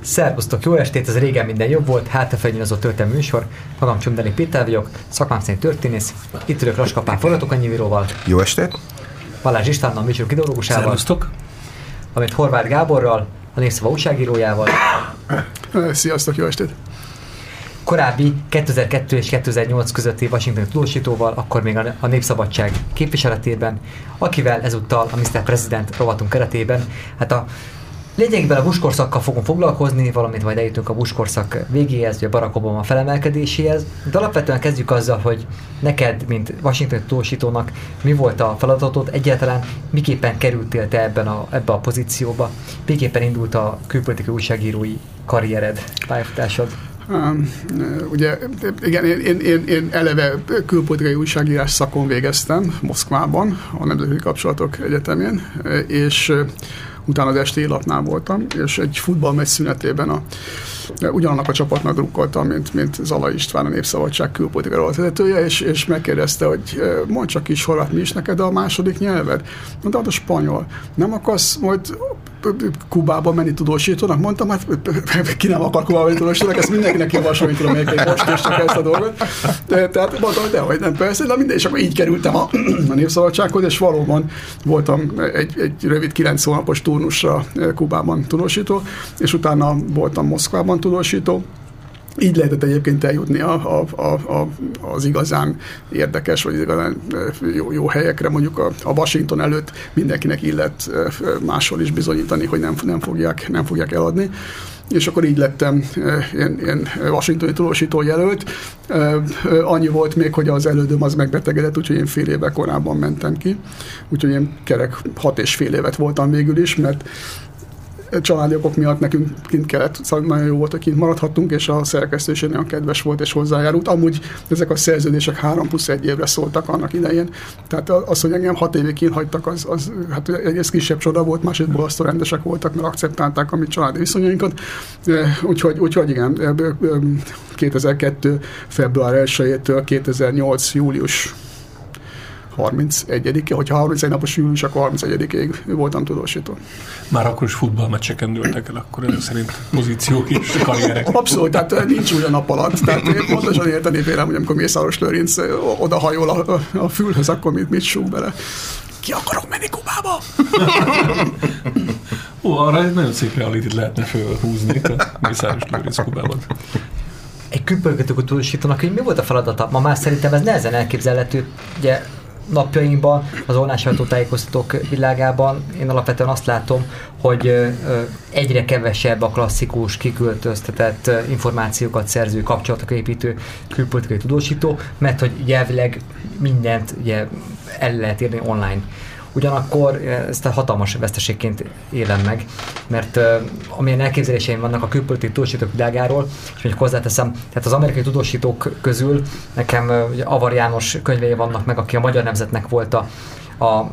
Szervusztok, jó estét, ez régen minden jobb volt, az ott történelmi műsor, magam Csomdeli Péter vagyok, szakmám szerint történész, itt ülök Laskapán forgatókönyvíróval. Jó estét! Balázs Istvánnal, műsor kidolgozásával. Szervusztok! Amit Horváth Gáborral, a Népszava újságírójával. Sziasztok, jó estét! Korábbi 2002 és 2008 közötti Washington tudósítóval, akkor még a Népszabadság képviseletében, akivel ezúttal a Mr. President rovatunk keretében, hát a Lényegében a buskorszakkal fogunk foglalkozni, valamint majd eljutunk a buskorszak végéhez, vagy a Barack Obama felemelkedéséhez. De alapvetően kezdjük azzal, hogy neked, mint Washington tudósítónak, mi volt a feladatod, egyáltalán miképpen kerültél te ebben a, ebbe a pozícióba, miképpen indult a külpolitikai újságírói karriered, pályafutásod? Um, ugye, igen, én, én, én eleve külpolitikai újságírás szakon végeztem Moszkvában, a Nemzetközi Kapcsolatok Egyetemén, és utána az esti lapnál voltam, és egy futballmeccs szünetében a, ugyanannak a csapatnak drukkoltam, mint, mint Zala István, a Népszabadság külpolitikai vezetője, és, és megkérdezte, hogy mondd csak is horvát, mi is neked a második nyelved? Mondta, hát a spanyol. Nem akarsz majd Kubába menni tudósítónak? Mondtam, hát ki nem akar Kubába menni tudósítónak, ezt mindenkinek javasolni tudom, még most és csak ezt a dolgot. De, tehát mondtam, hogy dehogy nem persze, de minden, és akkor így kerültem a, a Népszabadsághoz, és valóban voltam egy, egy rövid kilenc hónapos turnusra Kubában tudósító, és utána voltam Moszkvában tudósító, így lehetett egyébként eljutni a, a, a, a, az igazán érdekes, vagy igazán jó, jó helyekre, mondjuk a, a Washington előtt mindenkinek illet máshol is bizonyítani, hogy nem, nem, fogják, nem fogják eladni és akkor így lettem ilyen, ilyen washingtoni tudósító jelölt. Annyi volt még, hogy az elődöm az megbetegedett, úgyhogy én fél éve korábban mentem ki. Úgyhogy én kerek hat és fél évet voltam végül is, mert családi okok miatt nekünk kint kellett, szóval nagyon jó volt, hogy kint maradhattunk, és a szerkesztő is nagyon kedves volt és hozzájárult. Amúgy ezek a szerződések három plusz egy évre szóltak annak idején. Tehát az, hogy engem hat évig kint hagytak, az, az hát egy kisebb csoda volt, másodból azt rendesek voltak, mert akceptálták a mi családi viszonyainkat. Úgyhogy, úgyhogy igen, 2002. február 1-től 2008. július 31-e, hogyha 31 napos július, akkor 31-ig voltam tudósító. Már akkor is futballmeccseken dőltek el, akkor ezek szerint pozíciók és karrierek. Abszolút, tehát nincs úgy a nap alatt. Tehát én pontosan érteni vélem, hogy amikor Mészáros Lőrinc odahajol a, a fülhöz, akkor mit, mit súg bele. Ki akarok menni Kubába? Ó, arra egy nagyon szép realitit lehetne fölhúzni a Mészáros Lőrinc Kubában egy külpörgető tudósítónak, hogy mi volt a feladata? Ma már szerintem ez nehezen elképzelhető. Ugye napjainkban, az online sajtótájékoztatók világában én alapvetően azt látom, hogy egyre kevesebb a klasszikus, kiköltöztetett információkat szerző, kapcsolatokat építő külpolitikai tudósító, mert hogy jelvileg mindent ugye el lehet érni online. Ugyanakkor eh, ezt a hatalmas veszteségként élem meg, mert uh, amilyen elképzeléseim vannak a külpolitikai tudósítók világáról, és mondjuk hozzáteszem, tehát az amerikai tudósítók közül nekem uh, ugye Avar János könyvei vannak meg, aki a Magyar Nemzetnek volt a, a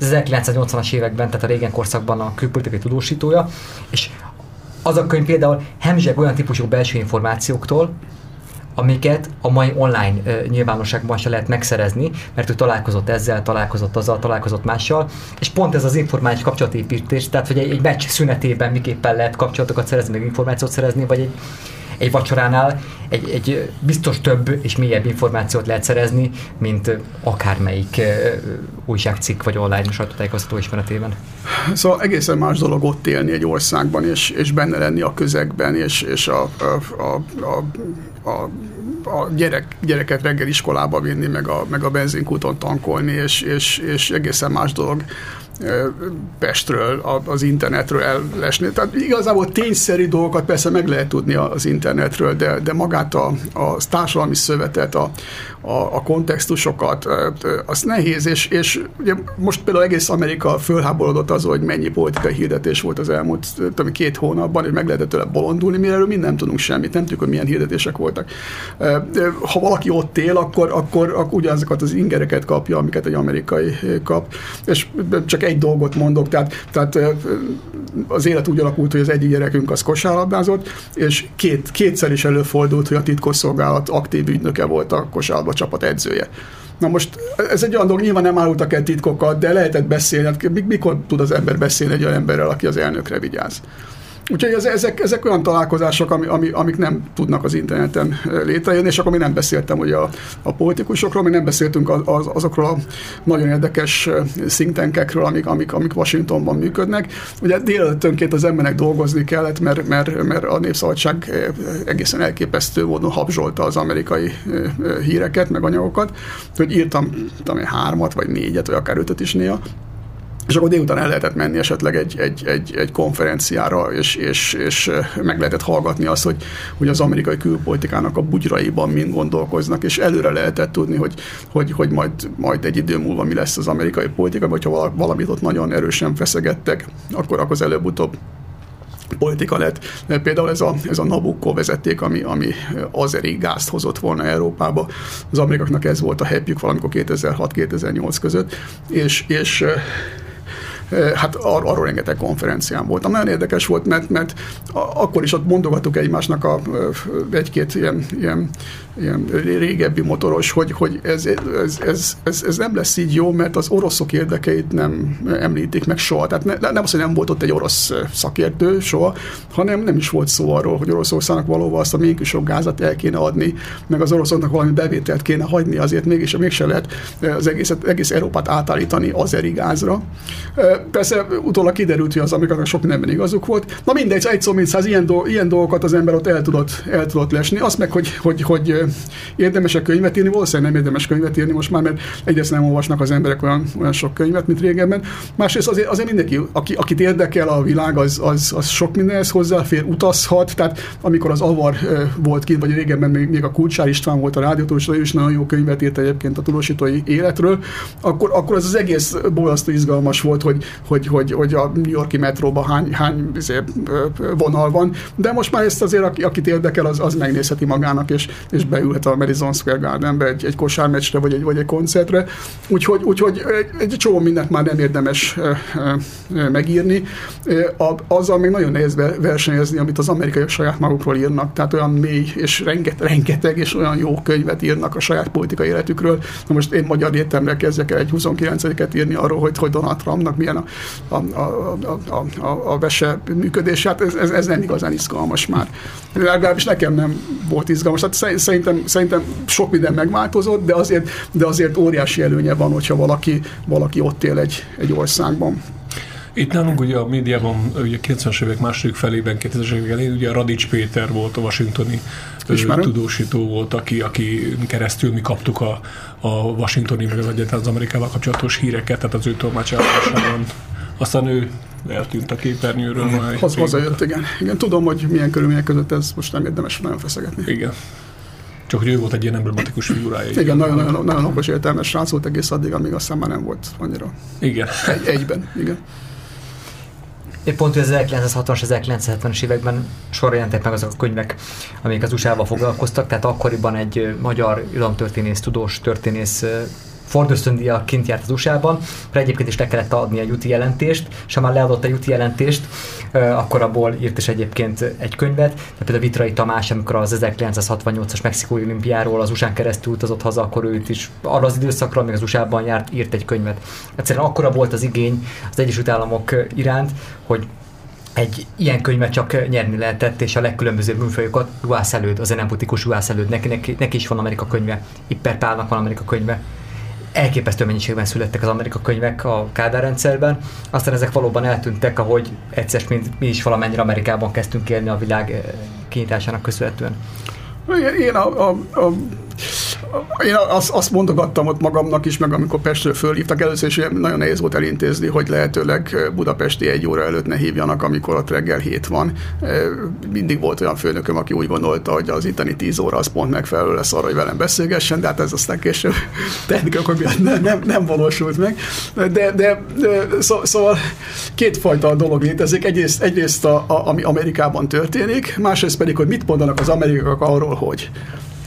1980-as években, tehát a régen korszakban a külpolitikai tudósítója, és az a könyv például hemzseg olyan típusú belső információktól, amiket a mai online uh, nyilvánosságban se lehet megszerezni, mert ő találkozott ezzel, találkozott azzal, találkozott mással, és pont ez az információs kapcsolatépítés, tehát hogy egy, egy meccs szünetében miképpen lehet kapcsolatokat szerezni, meg információt szerezni, vagy egy, egy vacsoránál egy, egy biztos több és mélyebb információt lehet szerezni, mint akármelyik újságcikk vagy online sajtótájékoztató ismeretében. Szóval egészen más dolog ott élni egy országban, és, és benne lenni a közegben, és, és a, a, a, a a, a gyerek, gyereket reggel iskolába vinni, meg a, meg a benzinkúton tankolni, és, és, és egészen más dolog Pestről, az internetről ellesni. Tehát igazából tényszerű dolgokat persze meg lehet tudni az internetről, de, de magát a, a társadalmi szövetet, a, a, a kontextusokat, az nehéz, és, és ugye most például egész Amerika fölháborodott az, hogy mennyi politikai hirdetés volt az elmúlt tudom, két hónapban, hogy meg lehetett tőle bolondulni, mi nem tudunk semmit, nem tudjuk, hogy milyen hirdetések voltak. Ha valaki ott él, akkor, akkor, akkor ugyanazokat az ingereket kapja, amiket egy amerikai kap, és csak egy dolgot mondok, tehát, tehát az élet úgy alakult, hogy az egyik gyerekünk az kosárlabdázott, és két, kétszer is előfordult, hogy a titkosszolgálat aktív ügynöke volt a kosárlabda csapat edzője. Na most ez egy olyan dolog, nyilván nem árultak el titkokat, de lehetett beszélni. Hát mikor tud az ember beszélni egy olyan emberrel, aki az elnökre vigyáz? Úgyhogy ez, ezek, ezek olyan találkozások, ami, ami, amik nem tudnak az interneten létrejönni, és akkor mi nem beszéltem ugye a, a politikusokról, mi nem beszéltünk az, azokról a nagyon érdekes szintenkekről, amik, amik, amik Washingtonban működnek. Ugye délelőttönként az embernek dolgozni kellett, mert, mert, mert a Népszabadság egészen elképesztő módon habzsolta az amerikai híreket, meg anyagokat, hogy írtam tudom, hármat, vagy négyet, vagy akár ötöt is néha, és akkor délután el lehetett menni esetleg egy, egy, egy, egy konferenciára, és, és, és meg lehetett hallgatni azt, hogy, hogy az amerikai külpolitikának a bugyraiban mind gondolkoznak, és előre lehetett tudni, hogy, hogy, hogy majd, majd egy idő múlva mi lesz az amerikai politika, vagy ha valamit ott nagyon erősen feszegettek, akkor, akkor az előbb-utóbb politika lett. Például ez a, ez a Nabucco vezeték, ami, ami azeri gázt hozott volna Európába. Az amerikaknak ez volt a happyük valamikor 2006-2008 között, és, és hát ar- arról rengeteg konferencián voltam. Nagyon érdekes volt, mert, mert akkor is ott mondogattuk egymásnak a, egy-két ilyen, ilyen, ilyen régebbi motoros, hogy, hogy ez, ez, ez, ez, ez, nem lesz így jó, mert az oroszok érdekeit nem említik meg soha. Tehát ne, nem az, hogy nem volt ott egy orosz szakértő soha, hanem nem is volt szó arról, hogy Oroszországnak valóban azt a még sok gázat el kéne adni, meg az oroszoknak valami bevételt kéne hagyni, azért mégis mégse lehet az egész, egész Európát átállítani azeri gázra. Persze utólag kiderült, hogy az amerikaiak sok mindenben igazuk volt. Na mindegy, egy szó, mint száz, ilyen, do, ilyen dolgokat az ember ott el tudott, el tudott lesni. Azt meg, hogy, hogy, hogy érdemes a könyvet írni, valószínűleg nem érdemes könyvet írni most már, mert egyrészt nem olvasnak az emberek olyan, olyan sok könyvet, mint régebben. Másrészt azért, azért mindenki, aki, akit érdekel a világ, az, az, az sok mindenhez hozzáfér, utazhat. Tehát amikor az avar volt kint, vagy régebben még, még a Kulcsár István volt a rádiótudósító, ő is nagyon jó könyvet írt egyébként a tudósítói életről, akkor, akkor az az egész borzasztó izgalmas volt, hogy, hogy, hogy, hogy a New Yorki metróban hány, hány izé, vonal van, de most már ezt azért, akit érdekel, az, az megnézheti magának, és, és beülhet a Madison Square Gardenbe egy, egy kosármeccsre, vagy egy, vagy egy koncertre. Úgyhogy, úgyhogy egy, egy csomó mindent már nem érdemes megírni. A, azzal még nagyon nehéz versenyezni, amit az amerikaiak saját magukról írnak, tehát olyan mély és rengeteg, rengeteg és olyan jó könyvet írnak a saját politikai életükről. Na most én magyar értemre kezdjek el egy 29-et írni arról, hogy, hogy Donald Trumpnak milyen a, a, a, a, a, a vese működés, hát ez, ez, ez nem igazán izgalmas már. Legalábbis nekem nem volt izgalmas. Hát szerintem, szerintem sok minden megváltozott, de azért, de azért óriási előnye van, hogyha valaki, valaki ott él egy, egy országban. Itt nálunk ugye a médiában, ugye 90-es évek második felében, 2000-es évek elején, ugye Radics Péter volt a washingtoni Ismerem. tudósító volt, aki, aki keresztül mi kaptuk a, a washingtoni, vagy az Amerikával kapcsolatos híreket, tehát az ő tolmácsálásában. Aztán ő eltűnt a képernyőről. Már Hoz, hazajött, igen. igen. Tudom, hogy milyen körülmények között ez most nem érdemes nagyon feszegetni. Igen. Csak hogy ő volt egy ilyen emblematikus figurája. Igen, nagyon, nagyon, nagyon okos értelmes srác volt egész addig, amíg aztán már nem volt annyira. Igen. Egy, egyben, igen. Épp pont, az 1960-as, 1970-es években sorolják meg azok a könyvek, amik az USA-val foglalkoztak, tehát akkoriban egy magyar irodalomtörténész, tudós történész Ford kint járt az USA-ban, egyébként is le kellett adni a juti jelentést, és ha már leadott a juti jelentést, akkor abból írt is egyébként egy könyvet. Tehát például Vitrai Tamás, amikor az 1968-as Mexikói olimpiáról az USA-n keresztül utazott haza, akkor őt is arra az időszakra, még az USA-ban járt, írt egy könyvet. Egyszerűen akkora volt az igény az Egyesült Államok iránt, hogy egy ilyen könyvet csak nyerni lehetett, és a legkülönbözőbb műfajokat Juhász előd, az nem butikus Juhász előd, neki, neki, neki, is van Amerika könyve, Ipper Pálnak van Amerika könyve, elképesztő mennyiségben születtek az Amerika könyvek a Kádár rendszerben, aztán ezek valóban eltűntek, ahogy egyszer, mint mi is valamennyire Amerikában kezdtünk élni a világ eh, kinyitásának köszönhetően. Én a, a, a én azt, azt mondogattam ott magamnak is, meg amikor Pestről fölhívtak először, és nagyon nehéz volt elintézni, hogy lehetőleg budapesti egy óra előtt ne hívjanak, amikor ott reggel hét van. Mindig volt olyan főnököm, aki úgy gondolta, hogy az itteni tíz óra az pont megfelelő lesz arra, hogy velem beszélgessen, de hát ez aztán később technikák nem, nem, nem valósult meg. De, de, de szó, szóval kétfajta dolog létezik. Egyrészt, egyrészt a, a, ami Amerikában történik, másrészt pedig, hogy mit mondanak az amerikaiak arról, hogy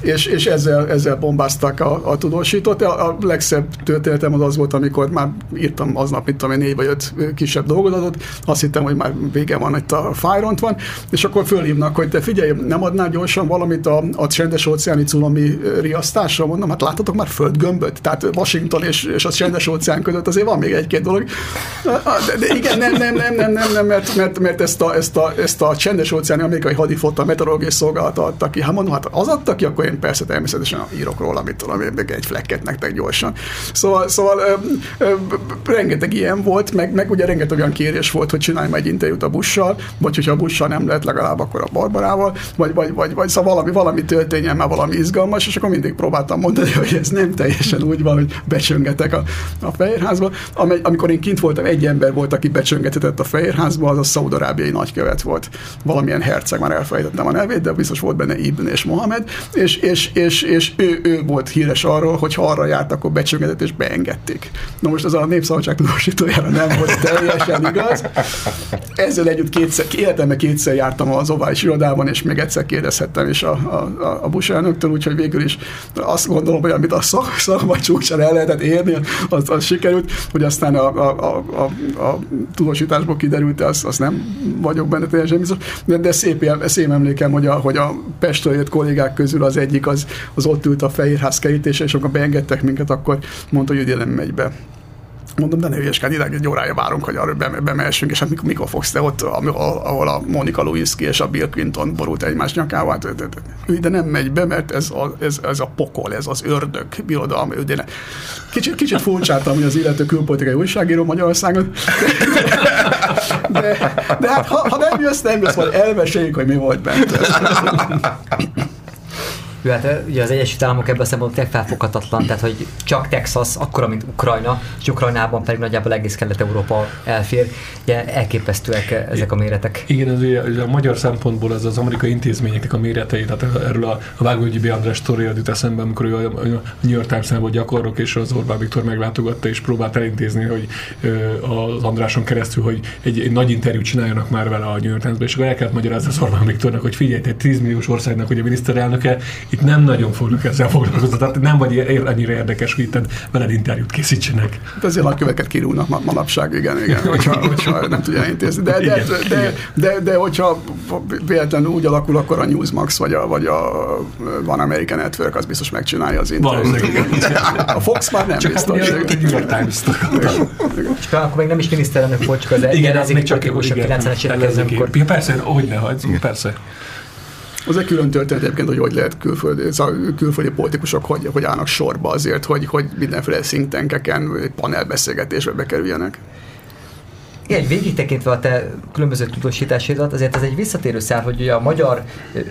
és, és ezzel, ezzel bombázták a, a tudósítót. A, a legszebb történetem az az volt, amikor már írtam aznap, mint tudom négy vagy öt kisebb dolgozatot, azt hittem, hogy már vége van, itt a fájront van, és akkor fölhívnak, hogy te figyelj, nem adnál gyorsan valamit a, a csendes óceáni cunami riasztásra? Mondom, hát láttatok már földgömböt? Tehát Washington és, és a csendes óceán között azért van még egy-két dolog. De, de igen, nem, nem, nem, nem, nem, nem mert, mert, mert ezt, a, ezt, a, ezt a csendes óceáni amerikai hadiflotta meteorológiai szolgálata adta ki. Hát mondom, hát az adta ki, akkor én persze természetesen írok róla, amit tudom, egy flekket nektek gyorsan. Szóval, szóval ö, ö, rengeteg ilyen volt, meg, meg ugye rengeteg olyan kérés volt, hogy csinálj egy interjút a bussal, vagy hogyha a bussal nem lehet legalább akkor a Barbarával, vagy, vagy, vagy, vagy szóval valami, valami történjen már valami izgalmas, és akkor mindig próbáltam mondani, hogy ez nem teljesen úgy van, hogy becsöngetek a, a Fehérházba. Amikor én kint voltam, egy ember volt, aki becsöngetett a Fehérházba, az a szaudarábiai nagykövet volt. Valamilyen herceg, már elfelejtettem a nevét, de biztos volt benne Ibn és Mohamed, és, és, és, és ő, ő volt híres arról, hogy ha arra járt, akkor becsöngetett és beengedték. Na most ez a népszabadság tudósítójára nem volt teljesen igaz. Ezzel együtt kétszer, életemben kétszer jártam az ovális irodában, és még egyszer kérdezhettem is a, a, a Bush elnöktől, úgyhogy végül is azt gondolom, hogy amit a szak, szakmai csúcsán el lehetett érni, az, az sikerült, hogy aztán a, a, a, a, a tudósításból kiderült, az, az nem vagyok benne teljesen biztos, de, de szép, szép emlékem, hogy a, hogy a Pestről jött kollégák közül az egyik az, az ott ült a Fehérház kerítése, és amikor beengedtek minket, akkor mondta, hogy ugye nem megy be. Mondom, de ne hülyeskedj, idáig egy órája várunk, hogy arra bemehessünk, és hát mikor, mikor fogsz te ott, ahol a Monica Lewinsky és a Bill Clinton borult egymás nyakával, hát, de nem megy be, mert ez a, ez, ez a pokol, ez az ördög birodalmi ödéne. Kicsit, kicsit furcsáltam, hogy az illető külpolitikai újságíró Magyarországon, de, de, de hát ha, ha nem jössz, nem jössz, majd elmeséljük, hogy mi volt bent. Jó, hát ugye az Egyesült Államok ebben a szempontból felfoghatatlan, tehát hogy csak Texas akkora, mint Ukrajna, és Ukrajnában pedig nagyjából egész Kelet-Európa elfér. Ugye elképesztőek ezek a méretek. Igen, ez ugye, a magyar szempontból ez az amerikai intézményeknek a méretei, tehát erről a, a Vágógyi B. András sztori jut eszembe, amikor ő a, New York Times-nál volt gyakornok, és az Orbán Viktor meglátogatta, és próbált elintézni, hogy az Andráson keresztül, hogy egy, egy nagy interjút csináljanak már vele a New York Times-ben, és akkor el kellett magyarázni az Orbán Viktornak, hogy figyelj, egy 10 milliós országnak, hogy a miniszterelnöke, itt nem nagyon fognak ezzel foglalkozni, tehát nem vagy annyira érdekes, hogy itt veled interjút készítsenek. Hát azért nagyköveket kirúgnak ma, manapság, igen, igen, hogyha, hogyha nem tudja intézni. De, de, de, de, de, de, hogyha véletlenül úgy alakul, akkor a Newsmax vagy a, vagy a Van American Network az biztos megcsinálja az interjút. A Fox már nem csak biztos. Hát a New York Times akkor még nem is miniszterelnök volt, csak az igen, az még csak 90-es években. Persze, hogy ne hagysz, persze. Az egy külön történet egyébként, hogy hogy lehet külföldi, szóval külföldi politikusok hogy, hogy állnak sorba azért, hogy, hogy mindenféle think tankeken, panelbeszélgetésbe bekerüljenek. Igen, végig tekintve a te különböző tudósításodat, azért ez egy visszatérő szál, hogy ugye a magyar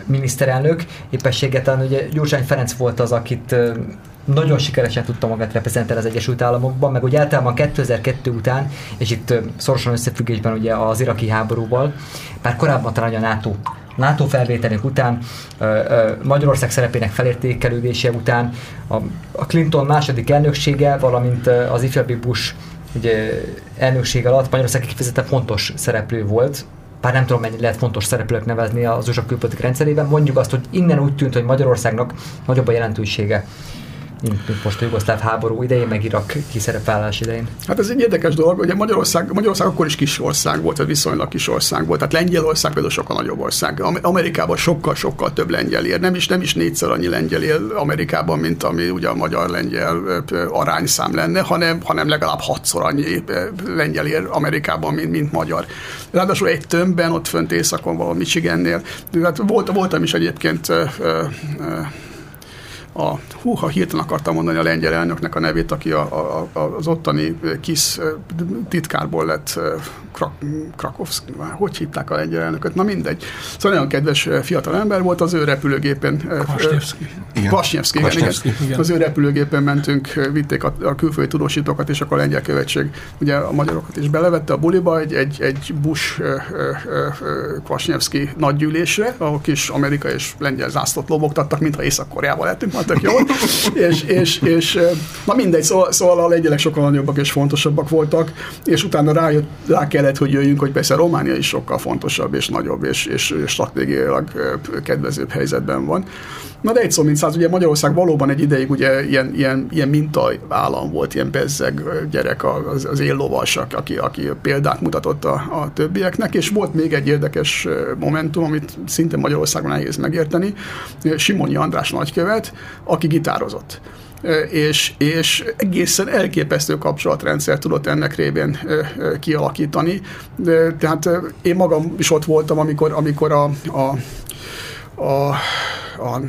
miniszterelnök éppességet, ugye Gyurcsány Ferenc volt az, akit nagyon sikeresen tudta magát reprezentálni az Egyesült Államokban, meg ugye általában 2002 után, és itt szorosan összefüggésben ugye az iraki háborúval, már korábban talán a NATO NATO felvételek után, Magyarország szerepének felértékelődése után, a Clinton második elnöksége, valamint az ifjabbik Bush ugye, elnökség alatt Magyarország kifejezetten fontos szereplő volt, bár nem tudom, mennyi lehet fontos szereplők nevezni az USA külpolitikai rendszerében, mondjuk azt, hogy innen úgy tűnt, hogy Magyarországnak nagyobb a jelentősége mint, most a jugoszláv háború idején, meg Irak kiszerepállás idején. Hát ez egy érdekes dolog, ugye Magyarország, Magyarország akkor is kis ország volt, vagy viszonylag kis ország volt, tehát Lengyelország például sokkal nagyobb ország. Amerikában sokkal-sokkal több lengyel él, nem is, nem is négyszer annyi lengyel él Amerikában, mint ami ugye a magyar-lengyel arányszám lenne, hanem, hanem legalább hatszor annyi lengyel él Amerikában, mint, mint magyar. Ráadásul egy tömbben, ott fönt északon, valahol Michigannél. Hát volt, voltam is egyébként a, hú, ha hirtelen akartam mondani a lengyel elnöknek a nevét, aki a, a, az ottani kis titkárból lett Krak, Krakovszki, hogy hitták a lengyel elnököt, na mindegy. Szóval nagyon kedves fiatal ember volt, az ő repülőgépen. Kvasnyevszki. Kvasnyevszki, igen, igen, igen. Az ő repülőgépen mentünk, vitték a, a külföldi tudósítókat, és akkor a lengyel követség ugye a magyarokat is belevette a buliba egy, egy, egy Bush Kvasnyevszki nagygyűlésre, ahol kis Amerika és lengyel zászlót lobogtattak, mintha Észak-Koreában lettünk tök jó. és, és, és, na mindegy, szóval, szóval a lengyelek sokkal nagyobbak és fontosabbak voltak, és utána rájött, rá kellett, hogy jöjjünk, hogy persze Románia is sokkal fontosabb és nagyobb, és, és stratégiailag kedvezőbb helyzetben van. Na de egy szó, mint száz, ugye Magyarország valóban egy ideig ugye ilyen, ilyen, ilyen minta állam volt, ilyen bezzeg gyerek, az, az éllovas, aki, aki példát mutatott a, a többieknek, és volt még egy érdekes momentum, amit szinte Magyarországon nehéz megérteni, Simonyi András nagykövet, aki gitározott és, és egészen elképesztő kapcsolatrendszer tudott ennek révén kialakítani. Tehát én magam is ott voltam, amikor, amikor a, a, a a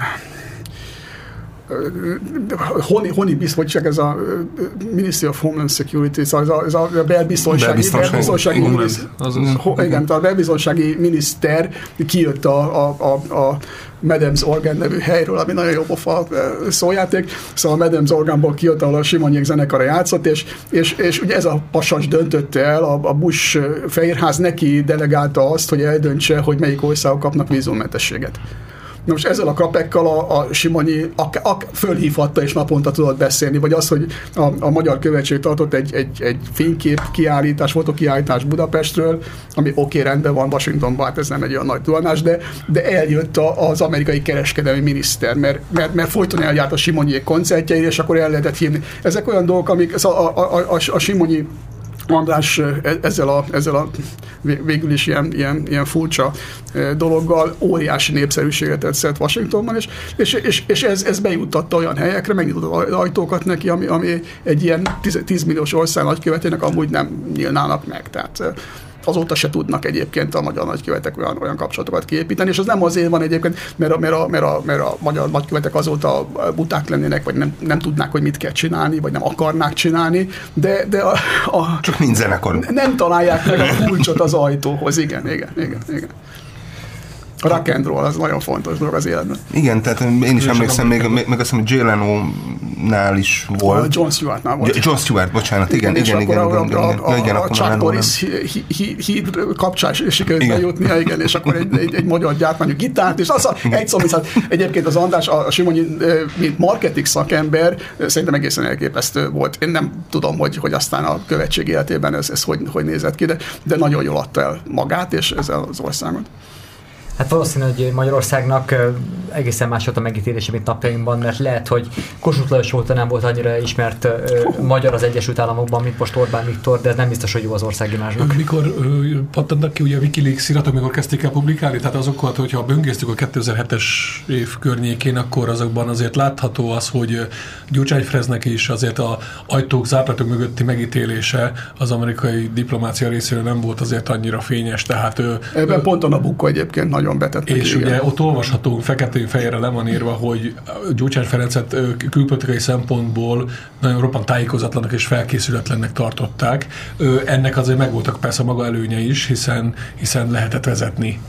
Honi, Honi biztos, csak ez a Ministry of Homeland Security, szóval ez a, ez a belbiztonsági, belbiztonsági, belbiztonsági, miniszter, igen, a belbiztonsági miniszter kijött a, a, a, a Medems Organ nevű helyről, ami nagyon jó pofa szójáték. Szóval a Medems Organból kijött, ahol a Simonyék zenekara játszott, és, és, és ugye ez a pasas döntötte el, a, a Bush fehérház neki delegálta azt, hogy eldöntse, hogy melyik országok kapnak vízummentességet. Na most ezzel a krapekkal a, a Simonyi ak, ak, fölhívhatta és naponta tudott beszélni, vagy az, hogy a, a Magyar Követség tartott egy, egy, egy fénykép kiállítás, fotokiállítás Budapestről, ami oké, okay, rendben van Washingtonban, hát ez nem egy olyan nagy tudanás, de, de eljött a, az amerikai kereskedelmi miniszter, mert, mert, mert folyton eljárt a Simonyi koncertjeire, és akkor el lehetett hívni. Ezek olyan dolgok, amik a, a, a, a, a Simonyi András e, ezzel a, ezzel a végül is ilyen, ilyen, ilyen furcsa dologgal óriási népszerűséget tett Washingtonban, és, és, és, és ez, ez bejuttatta olyan helyekre, megnyitott ajtókat neki, ami, ami egy ilyen 10, 10 milliós ország nagykövetének amúgy nem nyílnának meg. Tehát azóta se tudnak egyébként a magyar nagykövetek olyan, olyan kapcsolatokat kiépíteni, és az nem azért van egyébként, mert a, mert a, mert a, mert a magyar nagykövetek azóta buták lennének, vagy nem, nem tudnák, hogy mit kell csinálni, vagy nem akarnák csinálni, de, de a, a, Csak mind zenekar. Nem találják meg a kulcsot az ajtóhoz, igen, igen, igen, igen. Rock and roll az nagyon fontos dolog az életben. Igen, tehát én is emlékszem, még, még, még azt hiszem, Jay Leno-nál is volt. John Stewart-nál volt. John Stewart, bocsánat, igen, igen, igen. igen, igen, igen, a, igen, a, Chuck Norris híd kapcsán sikerült bejutnia, igen, és akkor egy, egy, egy magyar gyártmányú gitárt, és az a, egy szó, viszont egyébként az András, a Simonyi, mint marketing szakember, szerintem egészen elképesztő volt. Én nem tudom, hogy, hogy aztán a követség életében ez, ez hogy, hogy nézett ki, de, de nagyon jól adta el magát, és ezzel az országot. Hát valószínű, hogy Magyarországnak egészen más volt a megítélése, mint napjainkban, mert lehet, hogy Kossuth Lajos óta nem volt annyira ismert magyar az Egyesült Államokban, mint most Orbán Viktor, de ez nem biztos, hogy jó az országimázsnak. Mikor pattantak ki ugye a Wikileaks iratok, mikor kezdték el publikálni, tehát azokat, hogyha böngésztük a 2007-es év környékén, akkor azokban azért látható az, hogy Gyurcsány Freznek is azért a ajtók, zártatok mögötti megítélése az amerikai diplomácia részéről nem volt azért annyira fényes, tehát Ebben pont a Nabucco egyébként nagyon betett. És ugye igen. ott olvasható feketén-fejére le van írva, hogy Gyurcsány Ferencet külpolitikai szempontból nagyon roppant tájékozatlanak és felkészületlennek tartották. Ennek azért megvoltak persze maga előnye is, hiszen, hiszen lehetett vezetni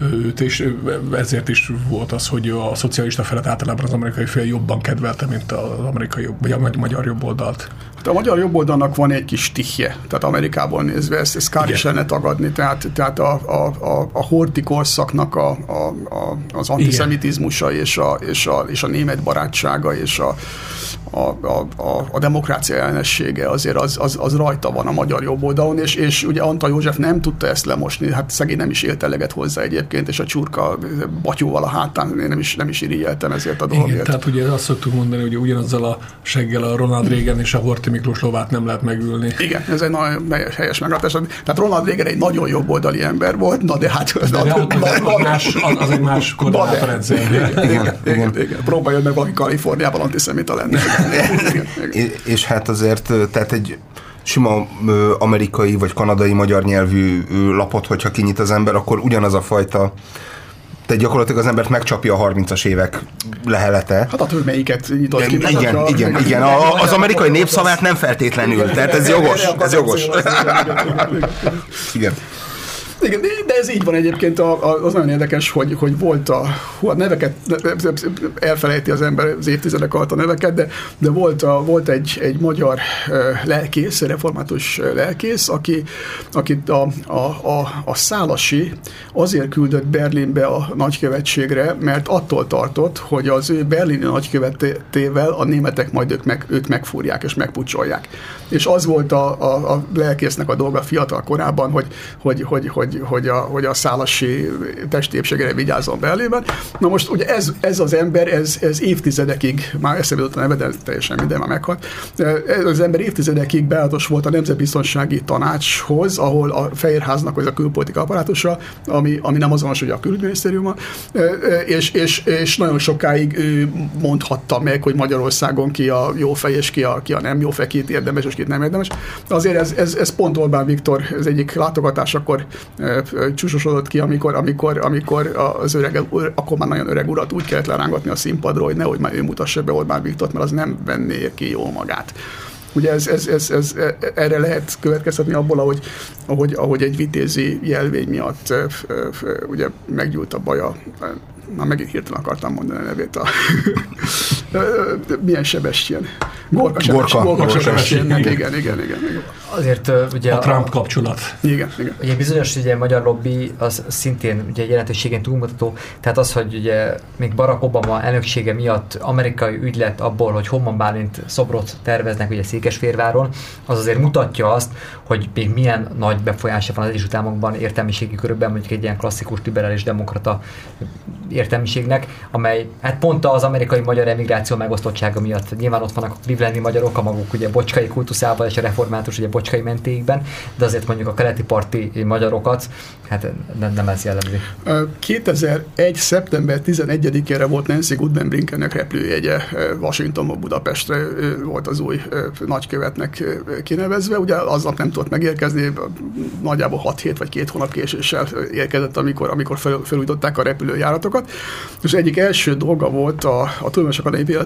őt, és ezért is volt az, hogy a szocialista felet általában az amerikai fél jobban kedvelte, mint az amerikai vagy a magyar jobboldalt. Hát a magyar jobboldalnak van egy kis tihje, tehát Amerikából nézve ezt, ezt kár is lenne tagadni, tehát, tehát a, a, a, a horti korszaknak a, a, a, az antiszemitizmusa és a, és, a, és a német barátsága és a, a, a, a, a demokrácia ellenessége azért az, az, az rajta van a magyar jobboldalon, és, és ugye Antal József nem tudta ezt lemosni, hát szegény nem is élt eleget hozzá egyébként, és a csurka batyóval a hátán én nem is, nem is irigyeltem ezért a dologért. Igen, tehát ugye azt szoktuk mondani, hogy ugyanazzal a seggel a Ronald Reagan és a Horti Miklós lovát nem lehet megülni. Igen, ez egy nagyon helyes meglátás. Tehát Ronald Reagan egy nagyon jobboldali ember volt, na de hát... De, de, de, de, de, más, az, az egy más koordinátorrendszer. Igen, igen, igen, igen, igen. Próbáljon meg valaki Kaliforniában antiszemita lenni. és hát azért, tehát egy sima ö, amerikai vagy kanadai magyar nyelvű ö, lapot, hogyha kinyit az ember, akkor ugyanaz a fajta tehát gyakorlatilag az embert megcsapja a 30-as évek lehelete. Hát attól, melyiket nyitott ki. Igen, igen, a, igen, igen. A, az amerikai népszavát nem feltétlenül, tehát ez jogos, ez jogos. Igen. Igen, de ez így van egyébként, az nagyon érdekes, hogy, hogy volt a, hú, a neveket, elfelejti az ember az évtizedek alatt a neveket, de, de volt, a, volt egy, egy magyar lelkész, református lelkész, aki, akit a, a, a, a Szálasi azért küldött Berlinbe a nagykövetségre, mert attól tartott, hogy az ő berlini nagykövetével a németek majd ők, meg, őt megfúrják és megpucsolják. És az volt a, a, a lelkésznek a dolga fiatal korában, hogy, hogy, hogy, hogy, hogy, a, hogy a szálasi testépségére vigyázzon Berlinben. Na most ugye ez, ez az ember, ez, ez évtizedekig, már eszembe jutott a neve, de teljesen minden már meghalt, ez az ember évtizedekig beálltos volt a Nemzetbiztonsági Tanácshoz, ahol a Fehérháznak az a külpolitika apparátusa, ami, ami nem azonos ugye a külügyminisztériuma, és, és, és nagyon sokáig ő mondhatta meg, hogy Magyarországon ki a jó fej és ki a, ki a nem jó fej, kit érdemes és kit nem érdemes. Azért ez, ez, ez pont Orbán Viktor az egyik látogatás akkor e, csúsosodott ki, amikor, amikor, amikor az öreg, akkor már nagyon öreg urat úgy kellett lerángatni a színpadról, hogy nehogy már ő mutassa be Orbán Viktort, mert az nem venné ki jó magát. Ugye ez, ez, ez, ez, erre lehet következtetni abból, ahogy, ahogy, ahogy egy vitézi jelvény miatt ugye meggyújt a baja már megint hirtelen akartam mondani a nevét. A milyen Sebestyén? Gorka. Gorka, Gorka Sebestyén. Igen, igen, igen, igen. Azért ugye a Trump kapcsolat. Igen, igen. Ugye bizonyos ugye magyar lobby az szintén ugye jelentőségén túlmutató, tehát az, hogy ugye még Barack Obama elnöksége miatt amerikai ügylet abból, hogy Homan Bálint szobrot terveznek ugye Székesférváron, az azért mutatja azt, hogy még milyen nagy befolyása van az Egyesült Államokban értelmiségi körülben, mondjuk egy ilyen klasszikus liberális demokrata értelmiségnek, amely hát pont az amerikai magyar emigráció megosztottsága miatt nyilván ott vannak a clevelandi magyarok, a maguk ugye bocskai kultuszával és a református ugye bocskai mentéikben, de azért mondjuk a keleti parti magyarokat, hát nem, nem ez jellemzi. 2001. szeptember 11-ére volt Nancy Goodman Brinkennek repülőjegye Washingtonba Budapestre volt az új nagykövetnek kinevezve, ugye aznap nem tudott megérkezni, nagyjából 6 hét vagy két hónap késéssel érkezett, amikor, amikor fel, felújították a repülőjáratokat, és egyik első dolga volt a, a Tudományos Akadémia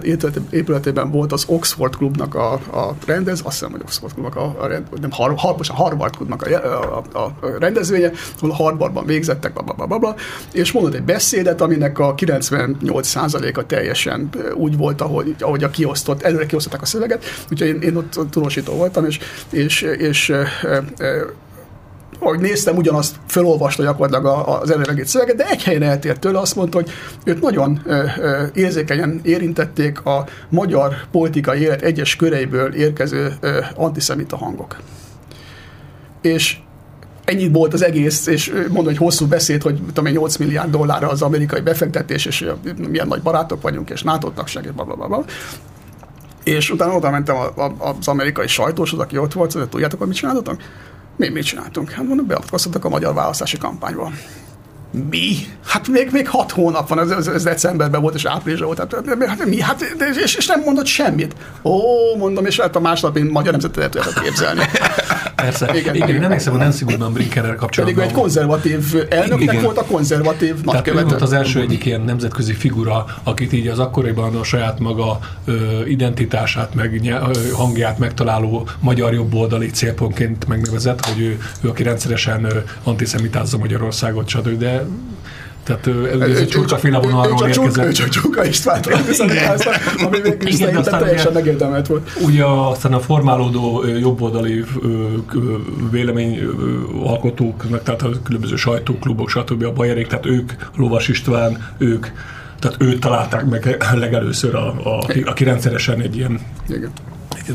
épületében volt az Oxford Klubnak a, a rendez, azt hiszem, hogy Oxford Klubnak a, a rend, nem Har, Har, a Harvard Klubnak a, a, a, rendezvénye, ahol Harvardban végzettek, bla, bla, bla, bla, és mondott egy beszédet, aminek a 98%-a teljesen úgy volt, ahogy, ahogy a kiosztott, előre kiosztották a szöveget, úgyhogy én, én ott tudósító voltam, és, és, és ahogy néztem, ugyanazt felolvasta gyakorlatilag az előregét szöveget, de egy helyen eltért tőle, azt mondta, hogy őt nagyon érzékenyen érintették a magyar politikai élet egyes köreiből érkező antiszemita hangok. És ennyit volt az egész, és mondom, hogy hosszú beszéd, hogy tudom 8 milliárd dollárra az amerikai befektetés, és milyen nagy barátok vagyunk, és NATO tagság, és blablabla. És utána oda mentem az amerikai sajtóshoz, aki ott volt, hogy tudjátok, hogy mit csináltatok? Mi mit csináltunk? Hát mondom, beavatkoztatok a magyar választási kampányba. Mi? Hát még, még hat hónap van, ez, ez, ez decemberben volt, és áprilisban volt. Hát, hát mi? Hát, és, és nem mondott semmit. Ó, mondom, és hát a másnap én magyar nemzetet lehet képzelni. Persze. Igen, igen, igen nem hiszem, a Nancy Goodman Brinkerrel kapcsolatban. Pedig egy konzervatív elnöknek igen. volt a konzervatív nagykövet. volt az első egyik ilyen nemzetközi figura, akit így az akkoriban a saját maga ö, identitását, meg ny- hangját megtaláló magyar jobboldali célpontként megnevezett, hogy ő, ő aki rendszeresen ö, antiszemitázza Magyarországot, stb. De tehát ő, ez egy csurka vonalról érkezett. Ő csak Csurka Istvánt ami még szerintem teljesen megérdemelt volt. Ugye aztán a formálódó jobboldali véleményalkotóknak, tehát a különböző sajtóklubok, stb. a Bajerék, tehát ők, Lovas István, ők tehát őt találták meg legelőször, a, a, aki rendszeresen egy ilyen Igen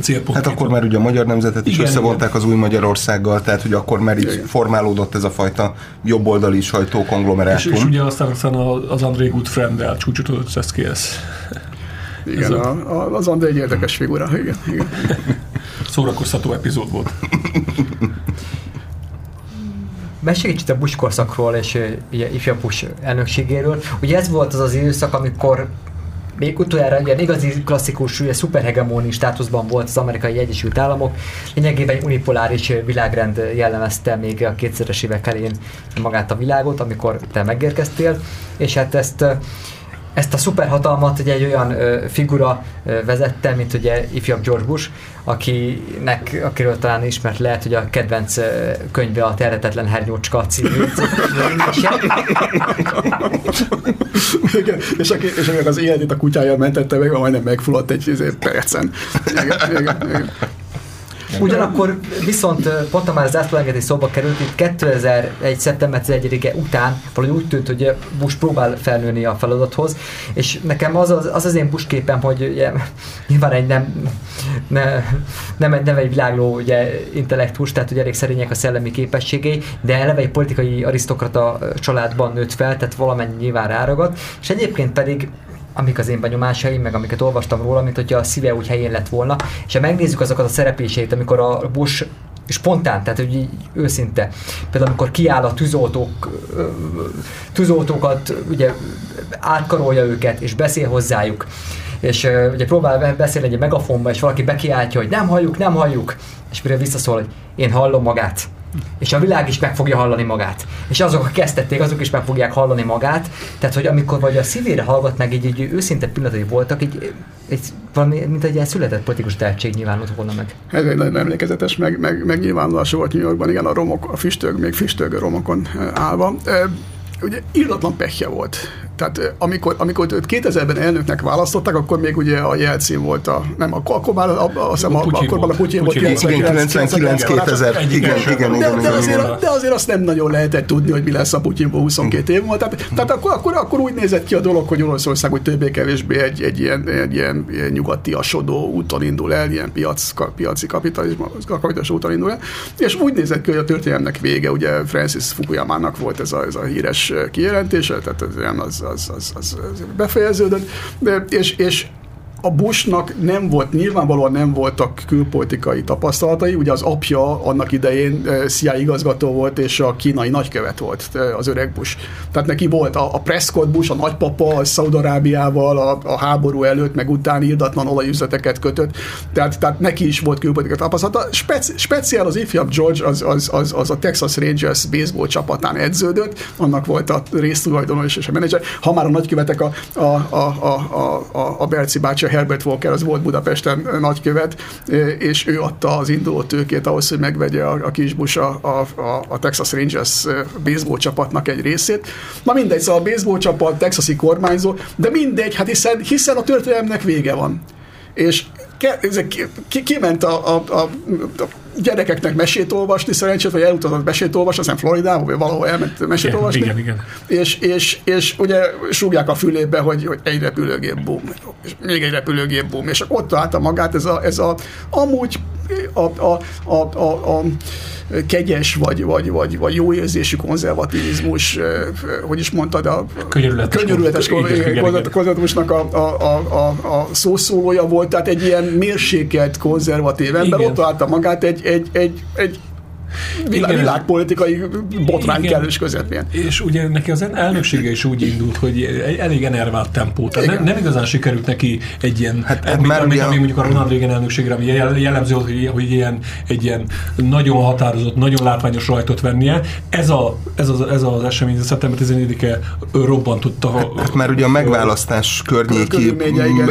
célpont. Hát akkor már ugye a magyar nemzetet is igen, összevonták igen. az új Magyarországgal, tehát hogy akkor már így igen. formálódott ez a fajta jobboldali sajtókonglomerátum. És, és ugye aztán, aztán az André Goodfriend-el csúcsosodott ez kész. Igen, a, a, az André egy érdekes figura, igen. igen. Szórakoztató epizód volt. Mesélj kicsit a Bush korszakról és ugye, ifjabb Bush elnökségéről. Ugye ez volt az az időszak, amikor még utoljára ilyen igazi klasszikus, ugye szuperhegemóni státuszban volt az amerikai Egyesült Államok. Lényegében egy unipoláris világrend jellemezte még a kétszeres évek elén magát a világot, amikor te megérkeztél, és hát ezt ezt a szuperhatalmat ugye egy olyan ö, figura ö, vezette, mint ugye ifjabb George Bush, akinek, akiről talán ismert lehet, hogy a kedvenc ö, könyve a Terhetetlen Hernyócska című igen, és aki, és aki az életét a kutyája mentette meg, majdnem megfulladt egy percen. Igen, igen, igen. Ugyanakkor viszont pont a már zászlóengedés szóba került, itt 2001. szeptember 11-e után valahogy úgy tűnt, hogy Bush próbál felnőni a feladathoz, és nekem az az, az, az én Bush képem, hogy ugye, nyilván egy nem, ne, nem, egy, nem egy világló ugye, intellektus, tehát ugye elég szerények a szellemi képességei, de eleve egy politikai arisztokrata családban nőtt fel, tehát valamennyi nyilván ráragad, és egyébként pedig amik az én benyomásaim, meg amiket olvastam róla, mint hogyha a szíve úgy helyén lett volna, és ha megnézzük azokat a szerepléseit, amikor a Bush spontán, tehát hogy így őszinte. Például amikor kiáll a tűzoltók, tűzoltókat, ugye átkarolja őket, és beszél hozzájuk, és ugye próbál beszélni egy megafonba, és valaki bekiáltja, hogy nem halljuk, nem halljuk, és mire visszaszól, hogy én hallom magát és a világ is meg fogja hallani magát. És azok, akik kezdették, azok is meg fogják hallani magát. Tehát, hogy amikor vagy a szívére hallgat meg, így, így őszinte pillanatai voltak, így, egy, valami, mint egy ilyen született politikus tehetség nyilvánult volna meg. Ez egy nagyon emlékezetes meg, meg, megnyilvánulás volt New Yorkban, igen, a romok, a füstög, még füstögő romokon állva. Ugye írdatlan pehje volt tehát amikor, amikor őt 2000-ben elnöknek választották, akkor még ugye a jelcím volt a, nem, akkor, akkor már a, a, a, a, akkor már a Putyin volt 99 2000 igen, igen, igen, de, azért, de azért azt nem nagyon lehetett tudni, hogy mi lesz a Putyinból 22 év múlva. Tehát, tehát akkor, akkor, akkor, úgy nézett ki a dolog, hogy Oroszország úgy többé-kevésbé egy, egy, ilyen, egy ilyen, ilyen nyugati asodó úton indul el, ilyen piac, piaci kapitalizmus, úton indul el, és úgy nézett ki, hogy a történelmnek vége, ugye Francis Fukuyama-nak volt ez a, ez a híres kijelentése, tehát ez az, az, az, az, befejeződött, és, és a Bushnak nem volt, nyilvánvalóan nem voltak külpolitikai tapasztalatai, ugye az apja annak idején CIA igazgató volt, és a kínai nagykövet volt az öreg Bush. Tehát neki volt a, a Prescott Bush, a nagypapa, a Szaudarábiával a, a háború előtt, meg után írdatlan olajüzleteket kötött, tehát, tehát neki is volt külpolitikai tapasztalata. Speci, speciál az ifjabb George, az, az, az, az a Texas Rangers baseball csapatán edződött, annak volt a résztulajdonos és a menedzser. Ha már a nagykövetek a, a, a, a, a, a Berci bácsi, Herbert Walker, az volt Budapesten nagykövet, és ő adta az induló tőkét ahhoz, hogy megvegye a, a kisbus a, a, a Texas Rangers baseball csapatnak egy részét. Na mindegy, szóval a baseball csapat, texasi kormányzó, de mindegy, hát hiszen, hiszen a történelemnek vége van. És ki, ki, kiment a, a, a, a gyerekeknek mesét olvasni, szerencsét, vagy elutazott mesét olvasni, aztán Floridába, vagy valahol elment mesét igen, olvasni. Igen, igen. És, és, és ugye súgják a fülébe, hogy, hogy egy repülőgép boom, és még egy repülőgép boom, és ott találta magát ez a, ez a amúgy a, a, a, a, a kegyes, vagy, vagy, vagy, vagy jó érzésű konzervativizmus, hogy is mondtad, a könyörületes konzervativizmusnak a, a, a, a, szószólója volt, tehát egy ilyen mérsékelt konzervatív ember, ott találta magát egy, egy, egy, egy Világ, világpolitikai botrány Igen. kellős közepén. És ugye neki az elnöksége is úgy indult, hogy elég enervált tempó. Tehát nem, nem, igazán sikerült neki egy ilyen, hát, hát ami, ami, mondjuk a Ronald Reagan elnökségre, ami jellemző volt, hogy, hogy ilyen, egy ilyen nagyon határozott, nagyon látványos rajtot vennie. Ez, a, ez, az, ez az esemény, a szeptember 14-e robbantotta. Hát, hát már ugye a megválasztás környéki,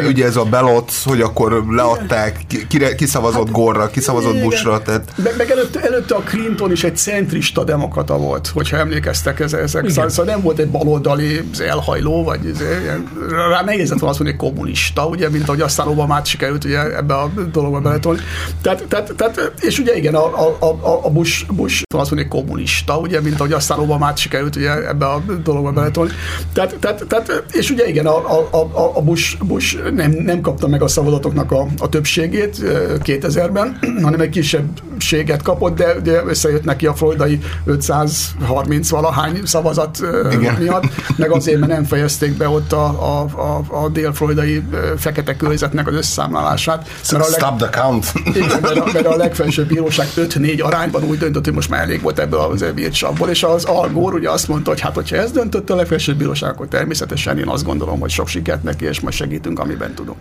ugye ez a belot, hogy akkor leadták, kire, kiszavazott hát, Gorra, kiszavazott Bushra. Tehát... Meg, meg előtte, előtte a Clinton is egy centrista demokrata volt, hogyha emlékeztek ezek. Szóval, szóval nem volt egy baloldali elhajló, vagy ilyen, rá nehéz volna azt mondani, kommunista, ugye, mint ahogy aztán Obamát sikerült ugye, ebbe a dologba beletolni. Tehát, tehát, tehát, és ugye igen, a, a, a, Bush, Bush azt mondani, kommunista, ugye, mint ahogy aztán Obamát sikerült ugye, ebbe a dologba beletolni. Tehát, tehát, tehát, és ugye igen, a, a, a, a Bush, Bush nem, nem kapta meg a szavazatoknak a, a többségét 2000-ben, hanem egy kisebbséget kapott, de, de összejött neki a floridai 530 valahány szavazat Igen. miatt, meg azért, mert nem fejezték be ott a, a, a, a dél-floridai fekete körzetnek az összeszámlálását. Mert a leg... Stop the count! Igen, mert a, mert a legfelsőbb bíróság 5-4 arányban úgy döntött, hogy most már elég volt ebből az bírcsapból, és az Al Gore ugye azt mondta, hogy hát, hogyha ez döntött a legfelsőbb bíróság, akkor természetesen én azt gondolom, hogy sok sikert neki, és most segítünk, amiben tudunk.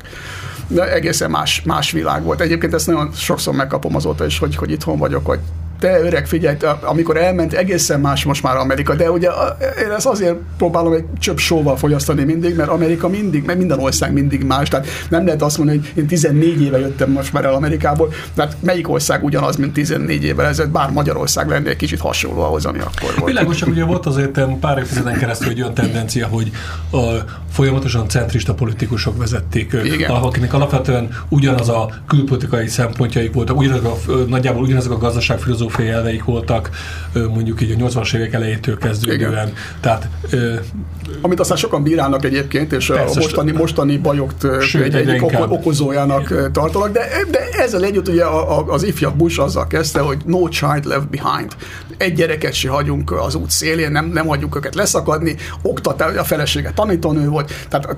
De egészen más, más világ volt. Egyébként ezt nagyon sokszor megkapom azóta is, hogy, hogy itthon vagyok, hogy te öreg, figyelj, amikor elment, egészen más most már Amerika, de ugye én ezt azért próbálom egy csöpp sóval fogyasztani mindig, mert Amerika mindig, mert minden ország mindig más, tehát nem lehet azt mondani, hogy én 14 éve jöttem most már el Amerikából, mert melyik ország ugyanaz, mint 14 évvel ezelőtt, bár Magyarország lenne egy kicsit hasonló ahhoz, ami akkor volt. Világos, csak ugye volt azért pár évtizeden keresztül egy olyan tendencia, hogy a folyamatosan centrista politikusok vezették, Igen. akinek alapvetően ugyanaz a külpolitikai szempontjaik voltak, ugyanazok a, nagyjából ugyanazok a gazdaságfilozófiai elveik voltak, mondjuk így a 80-as évek elejétől kezdődően. Igen. Tehát, Amit aztán sokan bírálnak egyébként, és persze, a mostani, mostani bajokt sőt, egy, egy okozójának Igen. tartanak, de, de ezzel együtt ugye az ifjabb Bush azzal kezdte, hogy no child left behind. Egy gyereket se hagyunk az út szélén, nem, nem hagyjuk őket leszakadni, oktatás, a felesége tanítónő volt, tehát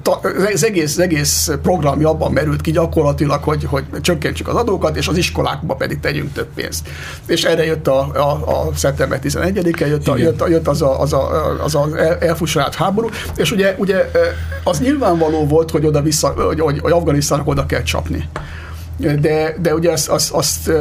az egész, az egész programja abban merült ki gyakorlatilag, hogy, hogy csökkentsük az adókat, és az iskolákba pedig tegyünk több pénzt. És erre jött a, a, a szeptember 11-e, jött, a, jött, jött az, a, az, a, az a elfussalált háború, és ugye, ugye az nyilvánvaló volt, hogy oda vissza, hogy, hogy, hogy Afganisztának oda kell csapni de, de ugye azt, azt, azt